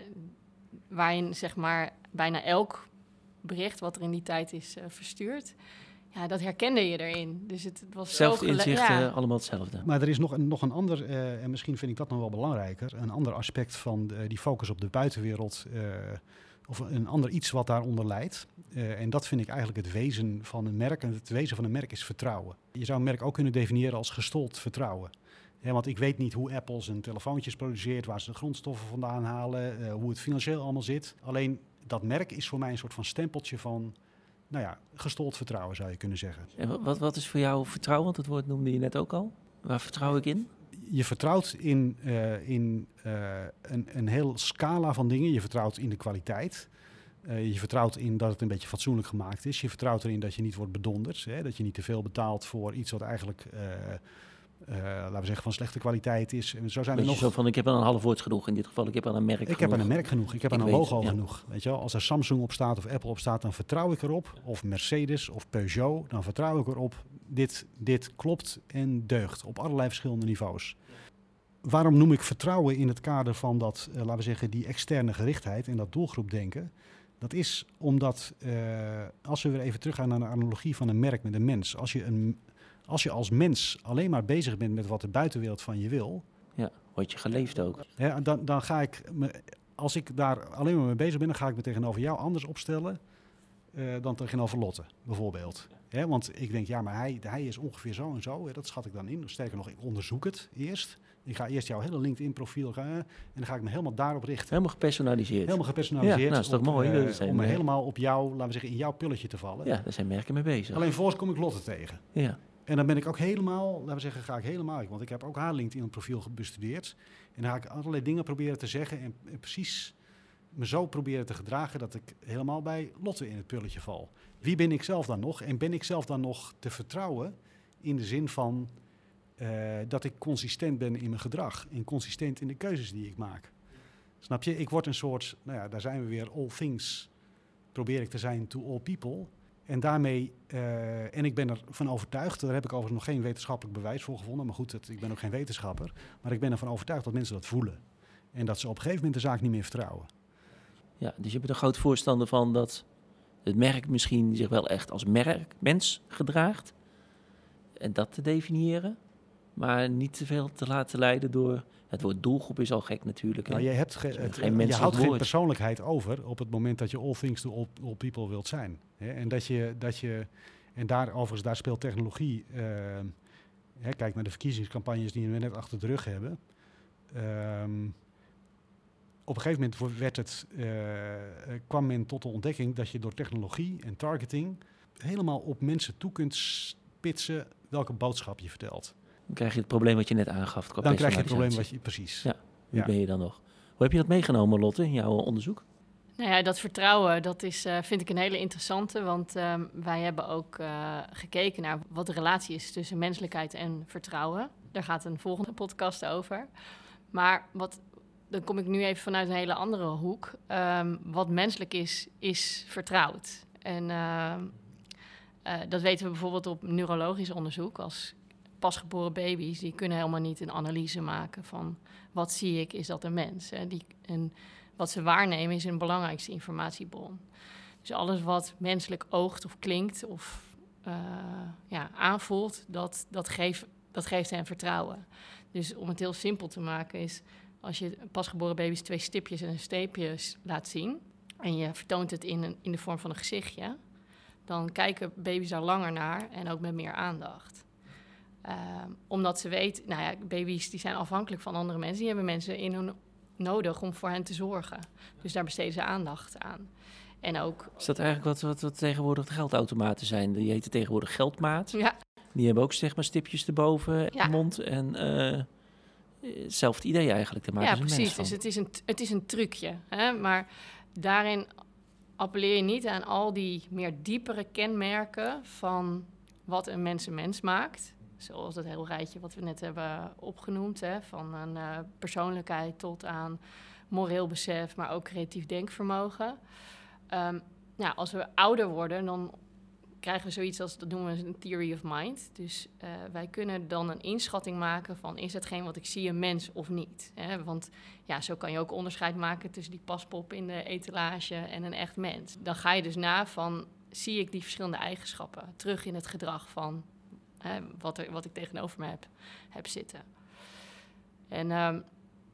waarin zeg maar bijna elk bericht wat er in die tijd is eh, verstuurd. Ja, dat herkende je erin. Dus het, het was
Zelfde
gele-
inzichten,
ja.
allemaal hetzelfde.
Maar er is nog een, nog een ander, eh, en misschien vind ik dat nog wel belangrijker, een ander aspect van de- die focus op de buitenwereld, eh, of een ander iets wat daaronder leidt. Eh, en dat vind ik eigenlijk het wezen van een merk. En het wezen van een merk is vertrouwen. Je zou een merk ook kunnen definiëren als gestold vertrouwen. Ja, want ik weet niet hoe Apple zijn telefoontjes produceert, waar ze de grondstoffen vandaan halen, eh, hoe het financieel allemaal zit. Alleen dat merk is voor mij een soort van stempeltje van, nou ja, gestold vertrouwen zou je kunnen zeggen.
En wa- wat, wat is voor jou vertrouwen? Want dat woord noemde je net ook al. Waar vertrouw ik in?
je vertrouwt in, eh, in eh, een, een heel scala van dingen. Je vertrouwt in de kwaliteit. Je vertrouwt in dat het een beetje fatsoenlijk gemaakt is. Je vertrouwt erin dat je niet wordt bedonderd. Hè? Dat je niet te veel betaalt voor iets wat eigenlijk, eh, laten we zeggen, van slechte kwaliteit is. En zo zijn er nog...
zo van, ik heb aan een half woord genoeg in dit geval. Ik heb aan een merk
Ik heb
genoeg.
aan een merk genoeg. Ik heb
Ik
aan een logo
ja.
genoeg. Weet je wel? Als er Samsung op staat of Apple op staat, dan vertrouw ik erop. Of Mercedes of Peugeot, dan vertrouw ik erop. Dit, dit klopt en deugt op allerlei verschillende niveaus. Waarom noem ik vertrouwen in het kader van dat, eh, laten we zeggen, die externe gerichtheid en dat doelgroepdenken? Dat is omdat, eh, als we weer even teruggaan naar de analogie van een merk met een mens. Als je, een, als je als mens alleen maar bezig bent met wat de buitenwereld van je wil,
Ja, word je geleefd ook.
ja, dan, dan ga ik, me, als ik daar alleen maar mee bezig ben, dan ga ik me tegenover jou anders opstellen eh, dan tegenover Lotte, bijvoorbeeld. Hè, want ik denk, ja, maar hij, hij is ongeveer zo en zo. Hè, dat schat ik dan in. Sterker nog, ik onderzoek het eerst. Ik ga eerst jouw hele LinkedIn-profiel gaan en dan ga ik me helemaal daarop richten.
Helemaal gepersonaliseerd.
Helemaal gepersonaliseerd.
Ja, nou, is toch
op,
mooi?
eh,
Dat
om me
eh,
helemaal op jou, laten we zeggen, in jouw pulletje te vallen.
Ja, daar zijn merken mee bezig.
Alleen vervolgens kom ik Lotte tegen.
Ja.
En dan ben ik ook helemaal, laten we zeggen, ga ik helemaal, want ik heb ook haar LinkedIn-profiel bestudeerd. En dan ga ik allerlei dingen proberen te zeggen en, en precies me zo proberen te gedragen dat ik helemaal bij Lotte in het pulletje val. Wie ben ik zelf dan nog? En ben ik zelf dan nog te vertrouwen in de zin van eh, dat ik consistent ben in mijn gedrag en consistent in de keuzes die ik maak. Snap je? Ik word een soort, nou ja, daar zijn we weer, all things probeer ik te zijn to all people. En daarmee, eh, en ik ben ervan overtuigd, daar heb ik overigens nog geen wetenschappelijk bewijs voor gevonden, maar goed, ik ben ook geen wetenschapper, maar ik ben ervan overtuigd dat mensen dat voelen. En dat ze op een gegeven moment de zaak niet meer vertrouwen.
Ja, dus je bent een groot voorstander van dat het merk misschien zich wel echt als merk mens gedraagt. En dat te definiëren. Maar niet te veel te laten leiden door. Het woord doelgroep is al gek natuurlijk.
Nou, je, hebt ge-
Het is
het,
geen
je houdt geen persoonlijkheid over op het moment dat je all things to all, all people wilt zijn. Hè? En dat je, dat je, en daar overigens, daar speelt technologie. eh, hè, kijk naar de verkiezingscampagnes die we net achter de rug hebben. Ehm, op een gegeven moment werd het, eh, eh, kwam men tot de ontdekking dat je door technologie en targeting helemaal op mensen toe kunt spitsen welke boodschap je vertelt.
Dan krijg je het probleem wat je net aangaf. qua
Dan krijg je het probleem wat je precies.
Ja. Wie
Ja.
ben je dan nog? Hoe heb je dat meegenomen, Lotte, in jouw onderzoek?
Nou ja, dat vertrouwen, dat is, eh, vind ik een hele interessante. Want ehm, wij hebben ook eh, gekeken naar wat de relatie is tussen menselijkheid en vertrouwen. Daar gaat een volgende podcast over. Maar wat, dan kom ik nu even vanuit een hele andere hoek. Ehm, wat menselijk is, is vertrouwd. En ehm, eh, dat weten we bijvoorbeeld op neurologisch onderzoek. Als pasgeboren baby's, die kunnen helemaal niet een analyse maken van wat zie ik, is dat een mens. Hè? Die, en wat ze waarnemen is hun belangrijkste informatiebron. Dus alles wat menselijk oogt of klinkt of eh, ja, aanvoelt, dat, dat, geeft, dat geeft hen vertrouwen. Dus om het heel simpel te maken is, als je pasgeboren baby's twee stipjes en een streepjes laat zien en je vertoont het in, in de vorm van een gezichtje, dan kijken baby's daar langer naar en ook met meer aandacht. Ehm, omdat ze weten, nou ja, baby's die zijn afhankelijk van andere mensen. Die hebben mensen in hun nodig om voor hen te zorgen. Dus daar besteden ze aandacht aan. En ook,
Is dat eigenlijk wat, wat, wat tegenwoordig de geldautomaten zijn? Die heten tegenwoordig geldmaat.
ja,
Die hebben ook zeg maar stipjes erboven in
Ja.
de mond. En eh, hetzelfde idee eigenlijk. Daar maken
ja precies. Dus het is een, het is een trucje. Hè? Maar daarin appelleer je niet aan al die meer diepere kenmerken van wat een mens een mens maakt. Zoals dat heel rijtje wat we net hebben opgenoemd. Hè? Van een eh, persoonlijkheid tot aan moreel besef, maar ook creatief denkvermogen. Nou, als we ouder worden, dan krijgen we zoiets als, dat noemen we een theory of mind. Dus eh, wij kunnen dan een inschatting maken van, is hetgeen wat ik zie een mens of niet? Hè? Want ja, zo kan je ook onderscheid maken tussen die paspop in de etalage en een echt mens. Dan ga je dus na van, zie ik die verschillende eigenschappen terug in het gedrag van wat, wat ik tegenover me heb, heb zitten. En ehm,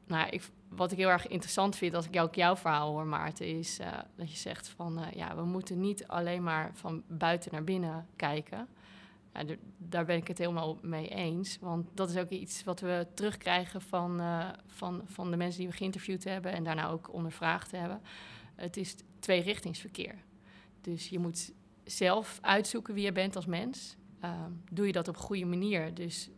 nou, ik, wat ik heel erg interessant vind als ik jou, jouw verhaal hoor, Maarten, is eh, dat je zegt van eh, ja, we moeten niet alleen maar van buiten naar binnen kijken. Ja, daar ben ik het helemaal mee eens. Want dat is ook iets wat we terugkrijgen van, eh, van, van de mensen die we geïnterviewd hebben en daarna ook ondervraagd hebben. Het is tweerichtingsverkeer. Dus je moet zelf uitzoeken wie je bent als mens. Ehm, doe je dat op een goede manier? Dus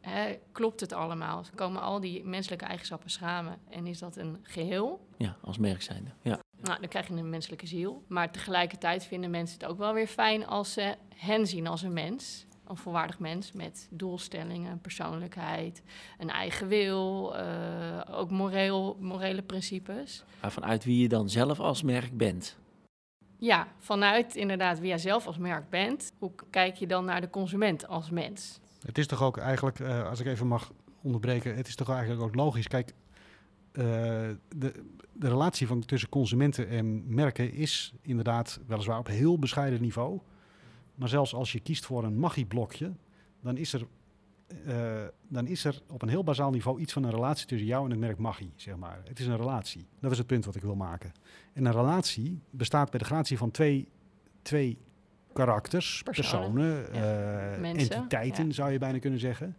hè, klopt het allemaal? Komen al die menselijke eigenschappen samen? En is dat een geheel?
Ja, als merk zijnde. Ja.
Nou, dan krijg je een menselijke ziel. Maar tegelijkertijd vinden mensen het ook wel weer fijn als ze hen zien als een mens. Een volwaardig mens met doelstellingen, persoonlijkheid, een eigen wil, eh, ook moreel, morele principes.
Maar vanuit wie je dan zelf als merk bent.
Ja, vanuit inderdaad wie jij zelf als merk bent, hoe kijk je dan naar de consument als mens?
Het is toch ook eigenlijk, eh, als ik even mag onderbreken, het is toch eigenlijk ook logisch. Kijk, eh, de, de relatie van, tussen consumenten en merken is inderdaad weliswaar op heel bescheiden niveau. Maar zelfs als je kiest voor een Maggi-blokje, dan is er. Eh, dan is er op een heel bazaal niveau iets van een relatie tussen jou en het merk Maggi, zeg maar. Het is een relatie. Dat is het punt wat ik wil maken. En een relatie bestaat bij de gratie van twee, twee karakters,
Personen,
personen,
ja.
eh, entiteiten,
ja.
zou je bijna kunnen zeggen.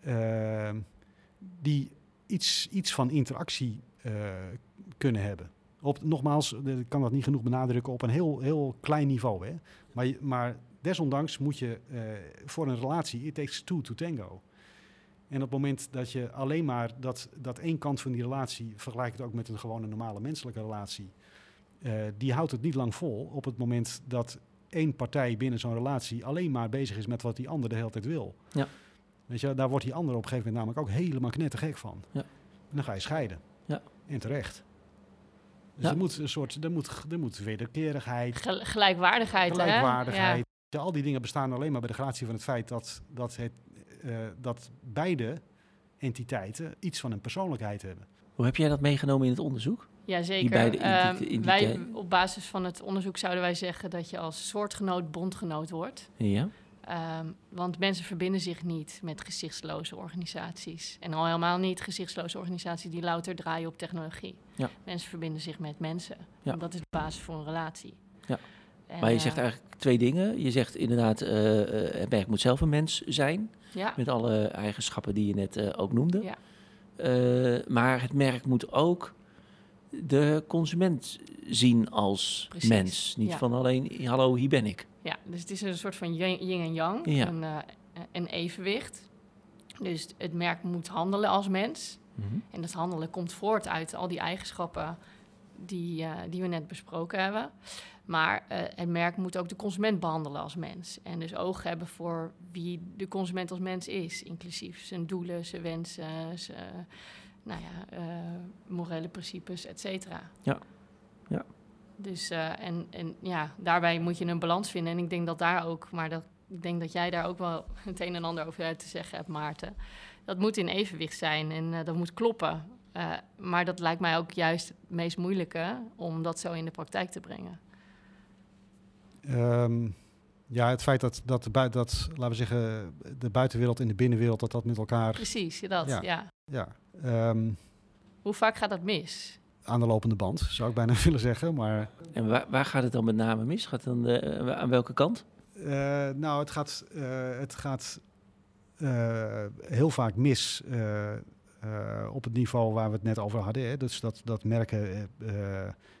Ehm, die iets, iets van interactie eh, kunnen hebben. Op, nogmaals, ik kan dat niet genoeg benadrukken, op een heel, heel klein niveau. Hè? Maar, maar desondanks moet je eh, voor een relatie, it takes two to tango. En op het moment dat je alleen maar dat, dat één kant van die relatie, vergelijk het ook met een gewone normale menselijke relatie, eh, die houdt het niet lang vol op het moment dat één partij binnen zo'n relatie alleen maar bezig is met wat die ander de hele tijd wil.
Ja.
Weet je, daar wordt die ander op een gegeven moment namelijk ook helemaal knettergek van.
Ja.
En dan ga je scheiden.
Ja.
En terecht. Dus
Ja.
er moet een soort, er moet, er moet wederkerigheid,
Gel- gelijkwaardigheid, hè?
gelijkwaardigheid. Ja, al die dingen bestaan alleen maar bij de gratie van het feit dat, dat, het, eh, dat beide entiteiten iets van een persoonlijkheid hebben.
Hoe heb jij dat meegenomen in het onderzoek?
Ja,
Die
zeker.
beide
Ehm, wij, op basis van het onderzoek zouden wij zeggen dat je als soortgenoot bondgenoot wordt.
Ja.
Ehm, want mensen verbinden zich niet met gezichtsloze organisaties. En al helemaal niet gezichtsloze organisaties die louter draaien op technologie.
Ja.
Mensen verbinden zich met mensen.
Ja.
En dat is de basis voor een relatie.
Ja. Maar je
eh,
zegt eigenlijk twee dingen. Je zegt inderdaad, eh, eh, het merk moet zelf een mens zijn.
Ja,
Met alle eigenschappen die je net eh, ook noemde.
Ja.
Eh, maar het merk moet ook de consument zien als
Precies,
mens. Niet
ja.
van alleen, hallo, hier ben ik.
ja, dus het is een soort van yin en yang,
Ja.
een, eh, een evenwicht. Dus het merk moet handelen als mens. En dat handelen komt voort uit al die eigenschappen die, eh, die we net besproken hebben. Maar eh, het merk moet ook de consument behandelen als mens. En dus oog hebben voor wie de consument als mens is. Inclusief zijn doelen, zijn wensen, zijn nou ja, eh, morele principes, et cetera.
Ja. Ja.
Dus eh, en, en ja, daarbij moet je een balans vinden. En ik denk dat daar ook, maar dat, ik denk dat jij daar ook wel het een en ander over te zeggen hebt, Maarten. Dat moet in evenwicht zijn en dat moet kloppen. Maar dat lijkt mij ook juist het meest moeilijke om dat zo in de praktijk te brengen.
Ehm, ja, het feit dat, dat, de bui- dat, laten we zeggen, de buitenwereld en de binnenwereld, dat dat met elkaar,
Precies, dat.
Ja.
Ja.
ja, ehm,
Hoe vaak gaat dat mis?
aan de lopende band, zou ik bijna willen zeggen. Maar
En waar, waar gaat het dan met name mis? Gaat het dan, eh, aan welke kant?
Eh, nou, het gaat, eh, het gaat eh, heel vaak mis eh, eh, op het niveau waar we het net over hadden. Hè? Dus dat, dat merken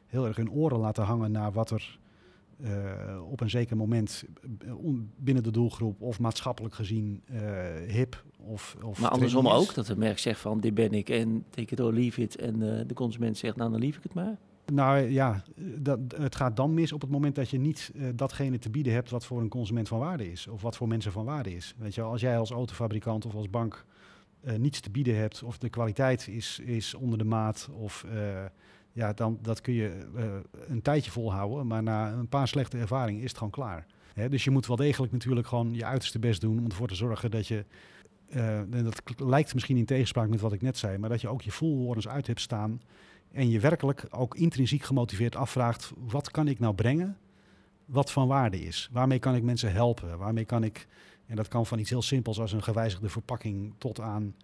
heel erg hun oren laten hangen naar wat er eh, op een zeker moment binnen de doelgroep of maatschappelijk gezien eh, hip of, of
Maar andersom
is.
ook, dat het merk zegt van dit ben ik en take it or leave it. En eh, de consument zegt nou dan leave ik het maar.
Nou ja, dat, het gaat dan mis op het moment dat je niet datgene te bieden hebt wat voor een consument van waarde is. Of wat voor mensen van waarde is. Weet je, als jij als autofabrikant of als bank niets te bieden hebt, of de kwaliteit is, is onder de maat, of ja, dan dat kun je eh, een tijdje volhouden. Maar na een paar slechte ervaringen is het gewoon klaar. Hè, dus je moet wel degelijk natuurlijk gewoon je uiterste best doen om ervoor te zorgen dat je. eh, en dat lijkt misschien in tegenspraak met wat ik net zei, maar dat je ook je voelhorens uit hebt staan. En je werkelijk ook intrinsiek gemotiveerd afvraagt: wat kan ik nou brengen wat van waarde is? Waarmee kan ik mensen helpen? Waarmee kan ik, en dat kan van iets heel simpels als een gewijzigde verpakking tot aan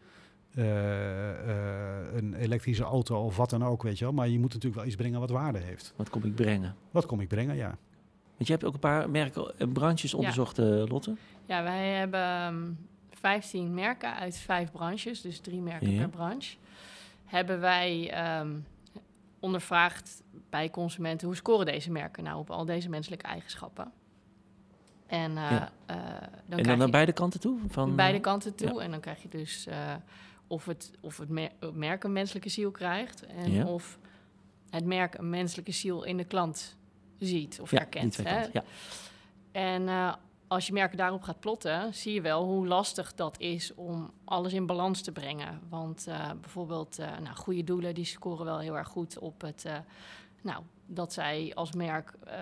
een elektrische auto of wat dan ook, weet je wel. Maar je moet natuurlijk wel iets brengen wat waarde heeft.
Wat kom ik brengen?
Wat kom ik brengen? Ja.
Want je hebt ook een paar merken en branches onderzocht, eh, Lotte.
Ja, wij hebben ehm, 15 merken uit vijf branches, dus drie merken
Ja.
per branche. Hebben wij ehm, ondervraagd bij consumenten hoe scoren deze merken nou op al deze menselijke eigenschappen. En, eh,
Ja.
eh, dan
en
krijg
dan naar
je
beide kanten toe? Van,
beide
eh,
kanten toe.
ja.
En dan krijg je dus eh, of, het, of het, het merk een menselijke ziel krijgt en
Ja.
of het merk een menselijke ziel in de klant ziet of
ja,
herkent. hè?
Ja.
En eh, als je merken daarop gaat plotten, zie je wel hoe lastig dat is om alles in balans te brengen. Want eh, bijvoorbeeld, eh, nou, goede doelen die scoren wel heel erg goed op het. eh, nou, dat zij als merk eh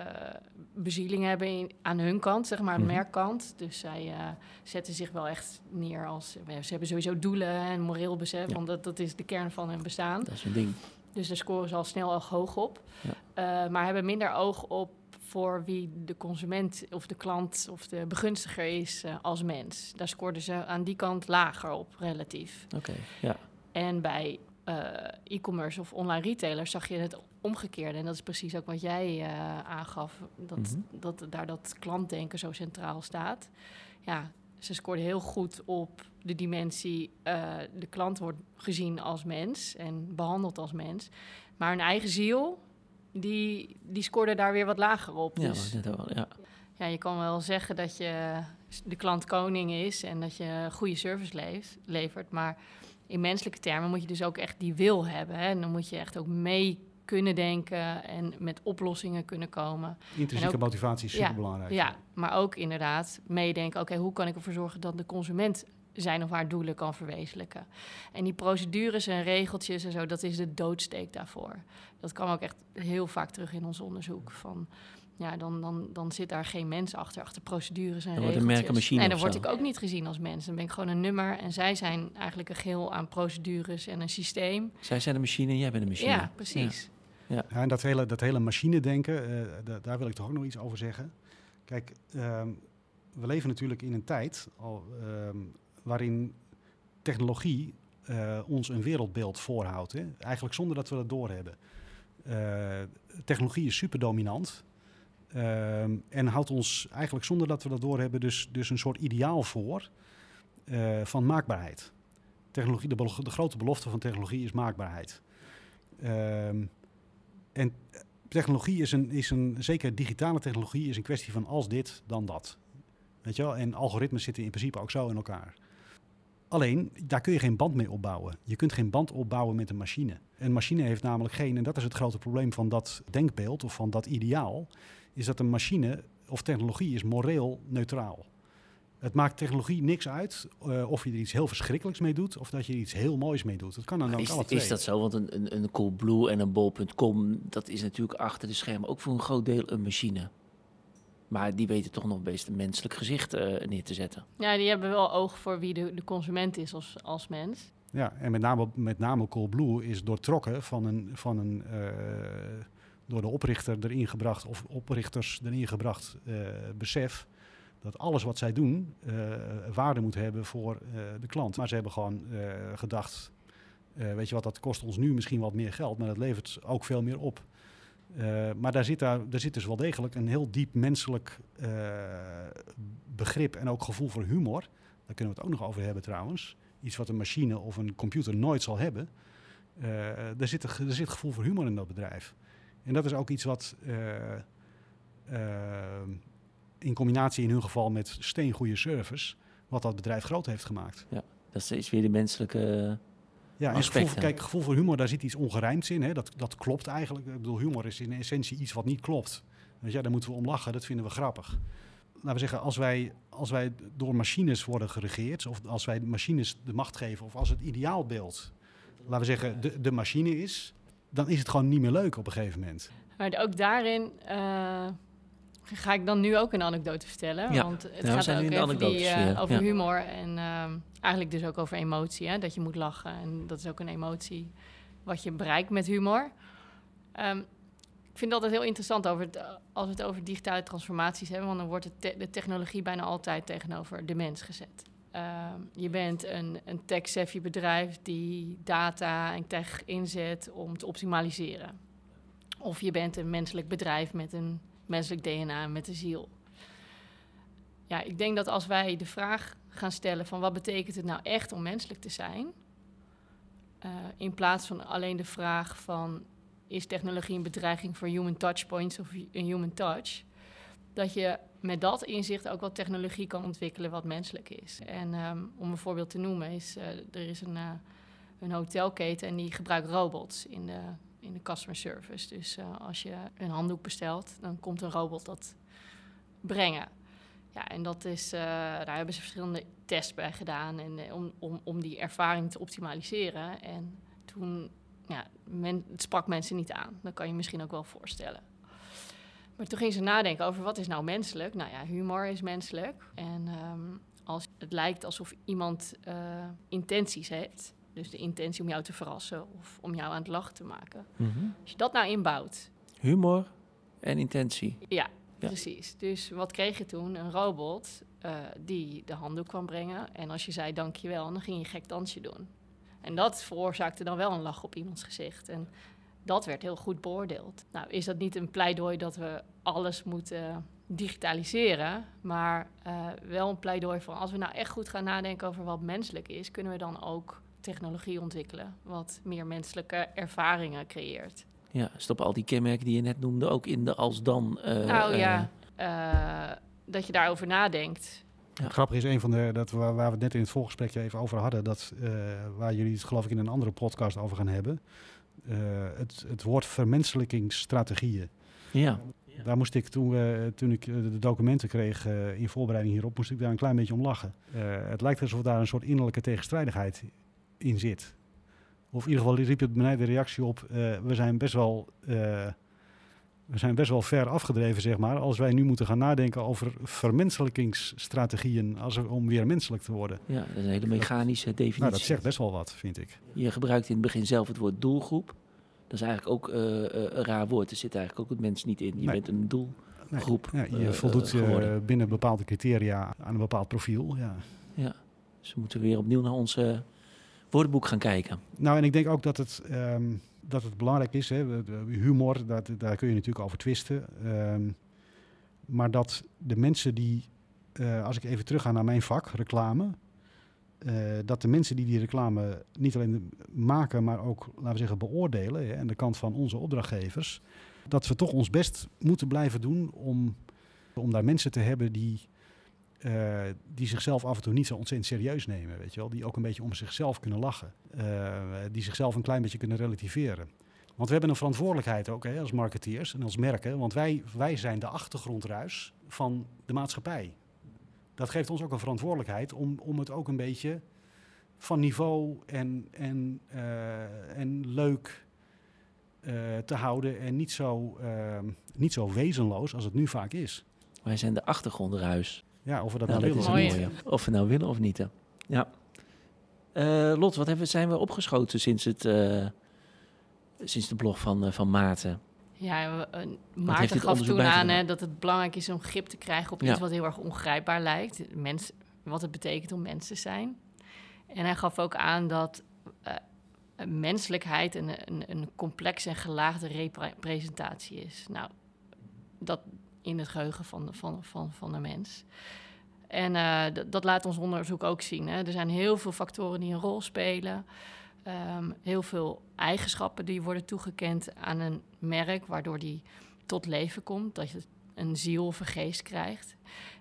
bezieling hebben in- aan hun kant, zeg maar,
Mhm.
merkkant. Dus zij eh, zetten zich wel echt neer als. Ze hebben sowieso doelen en moreel besef,
Ja.
want dat, dat is de kern van hun bestaan.
Dat is een ding.
Dus daar scoren ze al snel al hoog op.
Ja.
Eh, maar hebben minder oog op voor wie de consument of de klant of de begunstiger is als mens. Daar scoorden ze aan die kant lager op, relatief.
Oké, ja.
En bij e-commerce of online retailers zag je het omgekeerde. En dat is precies ook wat jij eh, aangaf, dat,
Mhm.
dat daar dat klantdenken zo centraal staat. Ja, ze scoorden heel goed op de dimensie... eh, de klant wordt gezien als mens en behandeld als mens. Maar hun eigen ziel, die, die scoorde daar weer wat lager op.
Ja,
dus
net al, ja.
ja, je kan wel zeggen dat je de klant koning is en dat je goede service leeft, levert. Maar in menselijke termen moet je dus ook echt die wil hebben. Hè? En dan moet je echt ook mee kunnen denken en met oplossingen kunnen komen.
Intrinsieke
ook-
motivatie is
Ja,
superbelangrijk.
Ja, maar ook inderdaad meedenken, oké, hoe kan ik ervoor zorgen dat de consument zijn of haar doelen kan verwezenlijken. En die procedures en regeltjes en zo, dat is de doodsteek daarvoor. Dat kwam ook echt heel vaak terug in ons onderzoek. Van, ja, dan, dan, dan zit daar geen mens achter, achter procedures en
Dan wordt
regeltjes.
een merkenmachine
Nee, dan word ik ook niet gezien als mens. Dan ben ik gewoon een nummer en zij zijn eigenlijk een geheel aan procedures en een systeem.
Zij zijn de machine en jij bent de machine.
Ja, precies.
Ja, en dat hele, dat hele machine-denken, eh, da- daar wil ik toch ook nog iets over zeggen. Kijk, ehm, we leven natuurlijk in een tijd ehm, waarin technologie eh, ons een wereldbeeld voorhoudt. Hè? Eigenlijk zonder dat we dat doorhebben. Eh technologie is super dominant. ehm, en houdt ons eigenlijk zonder dat we dat doorhebben, dus, dus een soort ideaal voor van maakbaarheid. Technologie, de, grote belofte van technologie is maakbaarheid. Ehm, en technologie is een, is een, zeker digitale technologie, is een kwestie van als dit, dan dat. Weet je wel? En algoritmes zitten in principe ook zo in elkaar. Alleen, daar kun je geen band mee opbouwen. Je kunt geen band opbouwen met een machine. Een machine heeft namelijk geen, en dat is het grote probleem van dat denkbeeld of van dat ideaal, is dat een machine of technologie is moreel neutraal. Het maakt technologie niks uit eh, of je er iets heel verschrikkelijks mee doet of dat je er iets heel moois mee doet. Dat kan dan ook
Is,
alle twee.
is dat zo? Want een, een, een Coolblue en een Bol.com, dat is natuurlijk achter de schermen ook voor een groot deel een machine. Maar die weten toch nog best een menselijk gezicht eh, neer te zetten.
Ja, die hebben wel oog voor wie de, de consument is als, als mens.
Ja, en met name, met name Coolblue is doortrokken van een, van een eh, door de oprichter erin gebracht, of oprichters erin gebracht eh, besef dat alles wat zij doen eh, waarde moet hebben voor eh, de klant. Maar ze hebben gewoon eh, gedacht, weet je wat, dat kost ons nu misschien wat meer geld, maar dat levert ook veel meer op. Maar daar zit, daar, daar zit dus wel degelijk een heel diep menselijk begrip en ook gevoel voor humor. Daar kunnen we het ook nog over hebben trouwens iets wat een machine of een computer nooit zal hebben. Er, zit er zit gevoel voor humor in dat bedrijf. En dat is ook iets wat in combinatie in hun geval met steengoede service, wat dat bedrijf groot heeft gemaakt.
Dat is weer de menselijke...
Ja, en gevoel, kijk, gevoel voor humor, daar zit iets ongerijmds in. Hè? Dat, dat klopt eigenlijk. Ik bedoel, humor is in essentie iets wat niet klopt. Dus ja, daar moeten we om lachen. Dat vinden we grappig. Laten we zeggen, als wij, als wij door machines worden geregeerd, of als wij de machines de macht geven, of als het ideaalbeeld, laten we zeggen, de, de machine is, dan is het gewoon niet meer leuk op een gegeven moment.
Maar ook daarin eh, ga ik dan nu ook een anekdote vertellen.
Ja.
Want het
Ja,
gaat
nu
ook over, die, eh, over
ja.
humor en ehm, eigenlijk dus ook over emotie. Hè, dat je moet lachen en dat is ook een emotie wat je bereikt met humor. Ehm, ik vind het altijd heel interessant over het, als we het over digitale transformaties hebben, want dan wordt te- de technologie bijna altijd tegenover de mens gezet. Ehm, je bent een, een tech-savvy bedrijf die data en tech inzet om te optimaliseren. Of je bent een menselijk bedrijf met een menselijk DNA met een ziel. Ja, ik denk dat als wij de vraag gaan stellen van wat betekent het nou echt om menselijk te zijn, eh, in plaats van alleen de vraag van is technologie een bedreiging voor human touchpoints of een human touch, dat je met dat inzicht ook wel technologie kan ontwikkelen wat menselijk is. En ehm, om een voorbeeld te noemen is, eh, er is een, eh, een hotelketen en die gebruikt robots in de, in de customer service. Dus eh, als je een handdoek bestelt, dan komt een robot dat brengen. Ja, en dat is, eh, daar hebben ze verschillende tests bij gedaan en, eh, om, om, om die ervaring te optimaliseren. En toen, ja, het sprak mensen niet aan. Dat kan je misschien ook wel voorstellen. Maar toen ging ze nadenken over wat is nou menselijk. Nou ja, humor is menselijk. En ehm, als het lijkt alsof iemand intenties heeft, dus de intentie om jou te verrassen of om jou aan het lachen te maken.
Mhm.
Als je dat nou inbouwt,
Humor en intentie.
ja,
Ja.
precies. Dus wat kreeg je toen? Een robot eh, die de handdoek kwam brengen. En als je zei dankjewel, dan ging je een gek dansje doen. En dat veroorzaakte dan wel een lach op iemands gezicht. En dat werd heel goed beoordeeld. Nou, is dat niet een pleidooi dat we alles moeten digitaliseren, maar eh, wel een pleidooi van als we nou echt goed gaan nadenken over wat menselijk is, kunnen we dan ook technologie ontwikkelen wat meer menselijke ervaringen creëert.
Ja, stop al die kenmerken die je net noemde ook in de als-dan. eh,
nou
eh,
ja, eh, dat je daarover nadenkt.
Ja.
Grappig is een van de, dat waar, waar we het net in het voorgesprekje even over hadden, dat, eh, waar jullie het geloof ik in een andere podcast over gaan hebben. eh, het, het woord vermenselijkingsstrategieën.
ja. Ja.
Daar moest ik toen, eh, toen ik eh, de documenten kreeg eh, in voorbereiding hierop, moest ik daar een klein beetje om lachen. Eh, het lijkt alsof daar een soort innerlijke tegenstrijdigheid in zit. Of in ieder geval riep het bij mij de reactie op, eh, we zijn best wel... eh, we zijn best wel ver afgedreven, zeg maar, als wij nu moeten gaan nadenken over vermenselijkingsstrategieën als er, om weer menselijk te worden.
Ja, dat is een hele mechanische definitie.
Nou, dat zegt best wel wat, vind ik.
Je gebruikt in het begin zelf het woord doelgroep. Dat is eigenlijk ook eh, een raar woord. Er zit eigenlijk ook het mens niet in. Je
Nee.
bent een doel.
Nee,
Groep,
ja, je voldoet binnen bepaalde criteria aan een bepaald profiel. Ja.
Dus we moeten weer opnieuw naar ons eh, woordenboek gaan kijken.
Nou, en ik denk ook dat het, ehm, dat het belangrijk is. Hè, humor, dat, daar kun je natuurlijk over twisten. Ehm, maar dat de mensen die, eh, als ik even terug ga naar mijn vak, reclame. eh, dat de mensen die die reclame niet alleen maken, maar ook, laten we zeggen, beoordelen. Hè, aan de kant van onze opdrachtgevers. Dat we toch ons best moeten blijven doen om, om daar mensen te hebben die, eh, die zichzelf af en toe niet zo ontzettend serieus nemen. Weet je wel? Die ook een beetje om zichzelf kunnen lachen. Eh, die zichzelf een klein beetje kunnen relativeren. Want we hebben een verantwoordelijkheid ook hè, als marketeers en als merken. Want wij, wij zijn de achtergrondruis van de maatschappij. Dat geeft ons ook een verantwoordelijkheid om, om het ook een beetje van niveau en, en, eh, en leuk te houden. En niet zo, niet zo wezenloos als het nu vaak is.
Wij zijn de achtergrondruis.
Ja, of we dat
Nou,
nou,
dat is
willen.
Mooi.
mooie. Of we nou willen of niet. hè. Ja. Eh, Lot, wat hebben, zijn we opgeschoten sinds, het, eh, sinds de blog van, eh, van Maarten?
Ja, Maarten gaf toen aan hè, dat het belangrijk is om grip te krijgen op
Ja.
iets wat heel erg ongrijpbaar lijkt. Mens, wat het betekent om mens te zijn. En hij gaf ook aan dat eh, menselijkheid een, een, een complexe en gelaagde representatie is. Nou, dat in het geheugen van, van, van, van de mens. En eh, dat- dat laat ons onderzoek ook zien. Hè. Er zijn heel veel factoren die een rol spelen. Ehm, heel veel eigenschappen die worden toegekend aan een merk, waardoor die tot leven komt, dat je een ziel of een geest krijgt.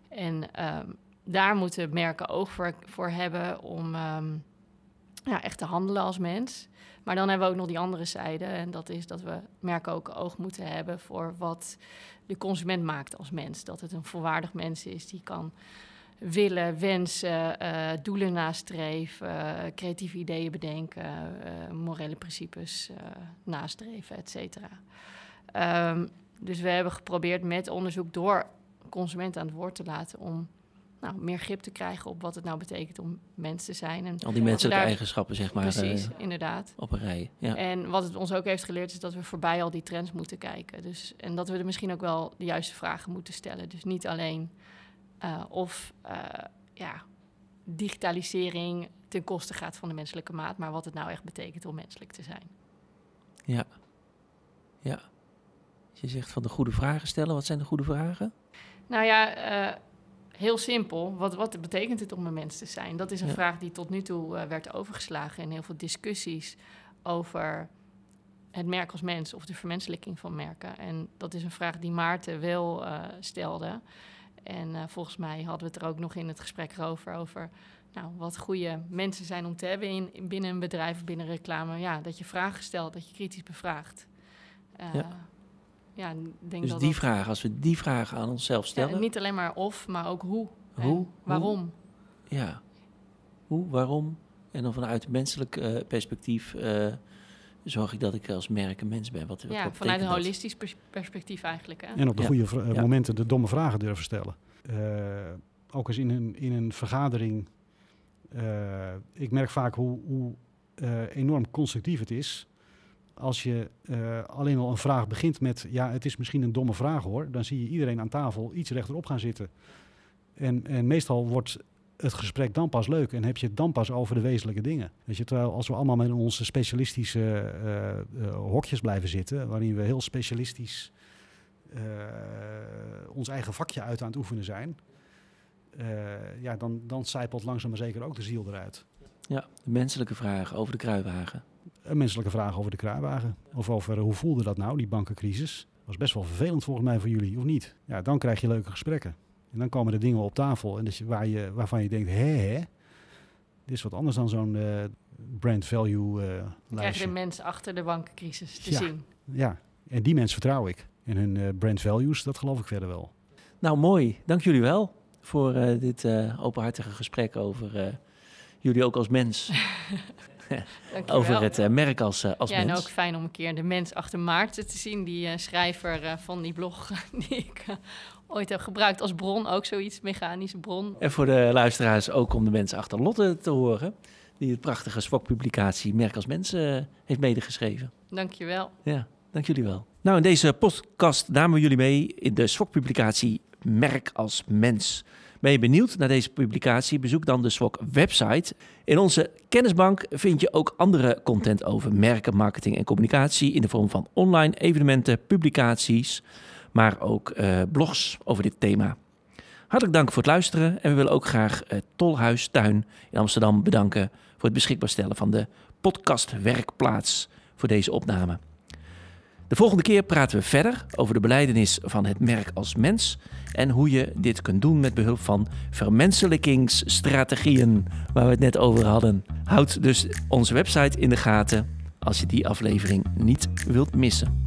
En ehm, daar moeten merken oog voor, voor hebben om ehm, ja, echt te handelen als mens. Maar dan hebben we ook nog die andere zijde. En dat is dat we merken ook oog moeten hebben voor wat de consument maakt als mens. Dat het een volwaardig mens is die kan willen, wensen, eh, doelen nastreven, creatieve ideeën bedenken, eh, morele principes eh, nastreven, et cetera. Ehm, dus we hebben geprobeerd met onderzoek door consumenten aan het woord te laten om nou, meer grip te krijgen op wat het nou betekent om mens te zijn. En
Al die menselijke
daar-
eigenschappen, zeg maar,
precies,
eh,
inderdaad.
op een rij. Ja.
En wat het ons ook heeft geleerd is dat we voorbij al die trends moeten kijken. Dus, en dat we er misschien ook wel de juiste vragen moeten stellen. Dus niet alleen eh, of eh, ja, digitalisering ten koste gaat van de menselijke maat, maar wat het nou echt betekent om menselijk te zijn.
ja. Ja. Je zegt van de goede vragen stellen. Wat zijn de goede vragen?
Nou ja, heel simpel. Wat, wat betekent het om een mens te zijn? Dat is een
Ja.
vraag die tot nu toe eh, werd overgeslagen in heel veel discussies over het merk als mens of de vermenselijking van merken. En dat is een vraag die Maarten wel eh, stelde. En eh, volgens mij hadden we het er ook nog in het gesprek over, over nou, wat goede mensen zijn om te hebben in, in- binnen een bedrijf, binnen reclame. Ja, dat je vragen stelt, dat je kritisch bevraagt.
Ja.
Ja, ik denk
Dus
dat
die
dat-
vraag, als we die vraag aan onszelf
ja,
stellen.
niet alleen maar of, maar ook hoe. En
Hoe?
waarom.
Ja. Hoe, waarom? En dan vanuit een menselijk eh, perspectief eh, zorg ik dat ik als merk een mens ben. Wat, wat,
Ja,
wat
vanuit een holistisch pers- perspectief eigenlijk. Hè?
En op de
Ja.
goede eh,
Ja.
momenten de domme vragen durven stellen. Eh, ook eens in een, in een vergadering. eh, ik merk vaak hoe, hoe eh, enorm constructief het is. Als je eh, alleen al een vraag begint met... ja, het is misschien een domme vraag hoor. Dan zie je iedereen aan tafel iets rechterop gaan zitten. En, en meestal wordt het gesprek dan pas leuk... en heb je het dan pas over de wezenlijke dingen. Weet je, terwijl als we allemaal met onze specialistische eh, eh, hokjes blijven zitten... waarin we heel specialistisch ons eigen vakje uit aan het oefenen zijn, ja, dan, dan zijpelt langzaam maar zeker ook de ziel eruit.
Ja, de menselijke vraag over de kruiwagen.
Een menselijke vraag over de kruiwagen. Of over hoe voelde dat nou, die bankencrisis. was best wel vervelend volgens mij voor jullie, of niet? Ja, dan krijg je leuke gesprekken. En dan komen er dingen op tafel en dat je, waar je, waarvan je denkt, hè, hè? Dit is wat anders dan zo'n eh, brand value eh
Dan krijg je
lijstje.
de mens achter de bankencrisis te
Ja.
zien.
Ja, en die mensen vertrouw ik.
En hun eh, brand values, dat geloof ik verder wel.
Nou, mooi. Dank jullie wel voor eh, dit eh, openhartige gesprek over eh, jullie ook als mens. Over het eh, merk als, eh, als
ja, en
mens.
ook fijn om een keer de mens achter Maarten te zien. Die eh, schrijver van die blog die ik ooit heb gebruikt als bron. Ook zoiets, mechanische bron.
En voor de luisteraars ook om de mensen achter Lotte te horen. Die het prachtige Swok-publicatie Merk als Mens heeft medegeschreven.
Dankjewel.
Ja, dank jullie wel. Nou, in deze podcast namen we jullie mee in de SWOC-publicatie Merk als Mens. Ben je benieuwd naar deze publicatie? Bezoek dan de SWOC-website. In onze kennisbank vind je ook andere content over merken, marketing en communicatie in de vorm van online evenementen, publicaties, maar ook eh, blogs over dit thema. Hartelijk dank voor het luisteren en we willen ook graag het Tolhuis Tuin in Amsterdam bedanken voor het beschikbaar stellen van de podcastwerkplaats voor deze opname. De volgende keer praten we verder over de beleidenis van het merk als mens en hoe je dit kunt doen met behulp van vermenselijkingsstrategieën waar we het net over hadden. Houd dus onze website in de gaten als je die aflevering niet wilt missen.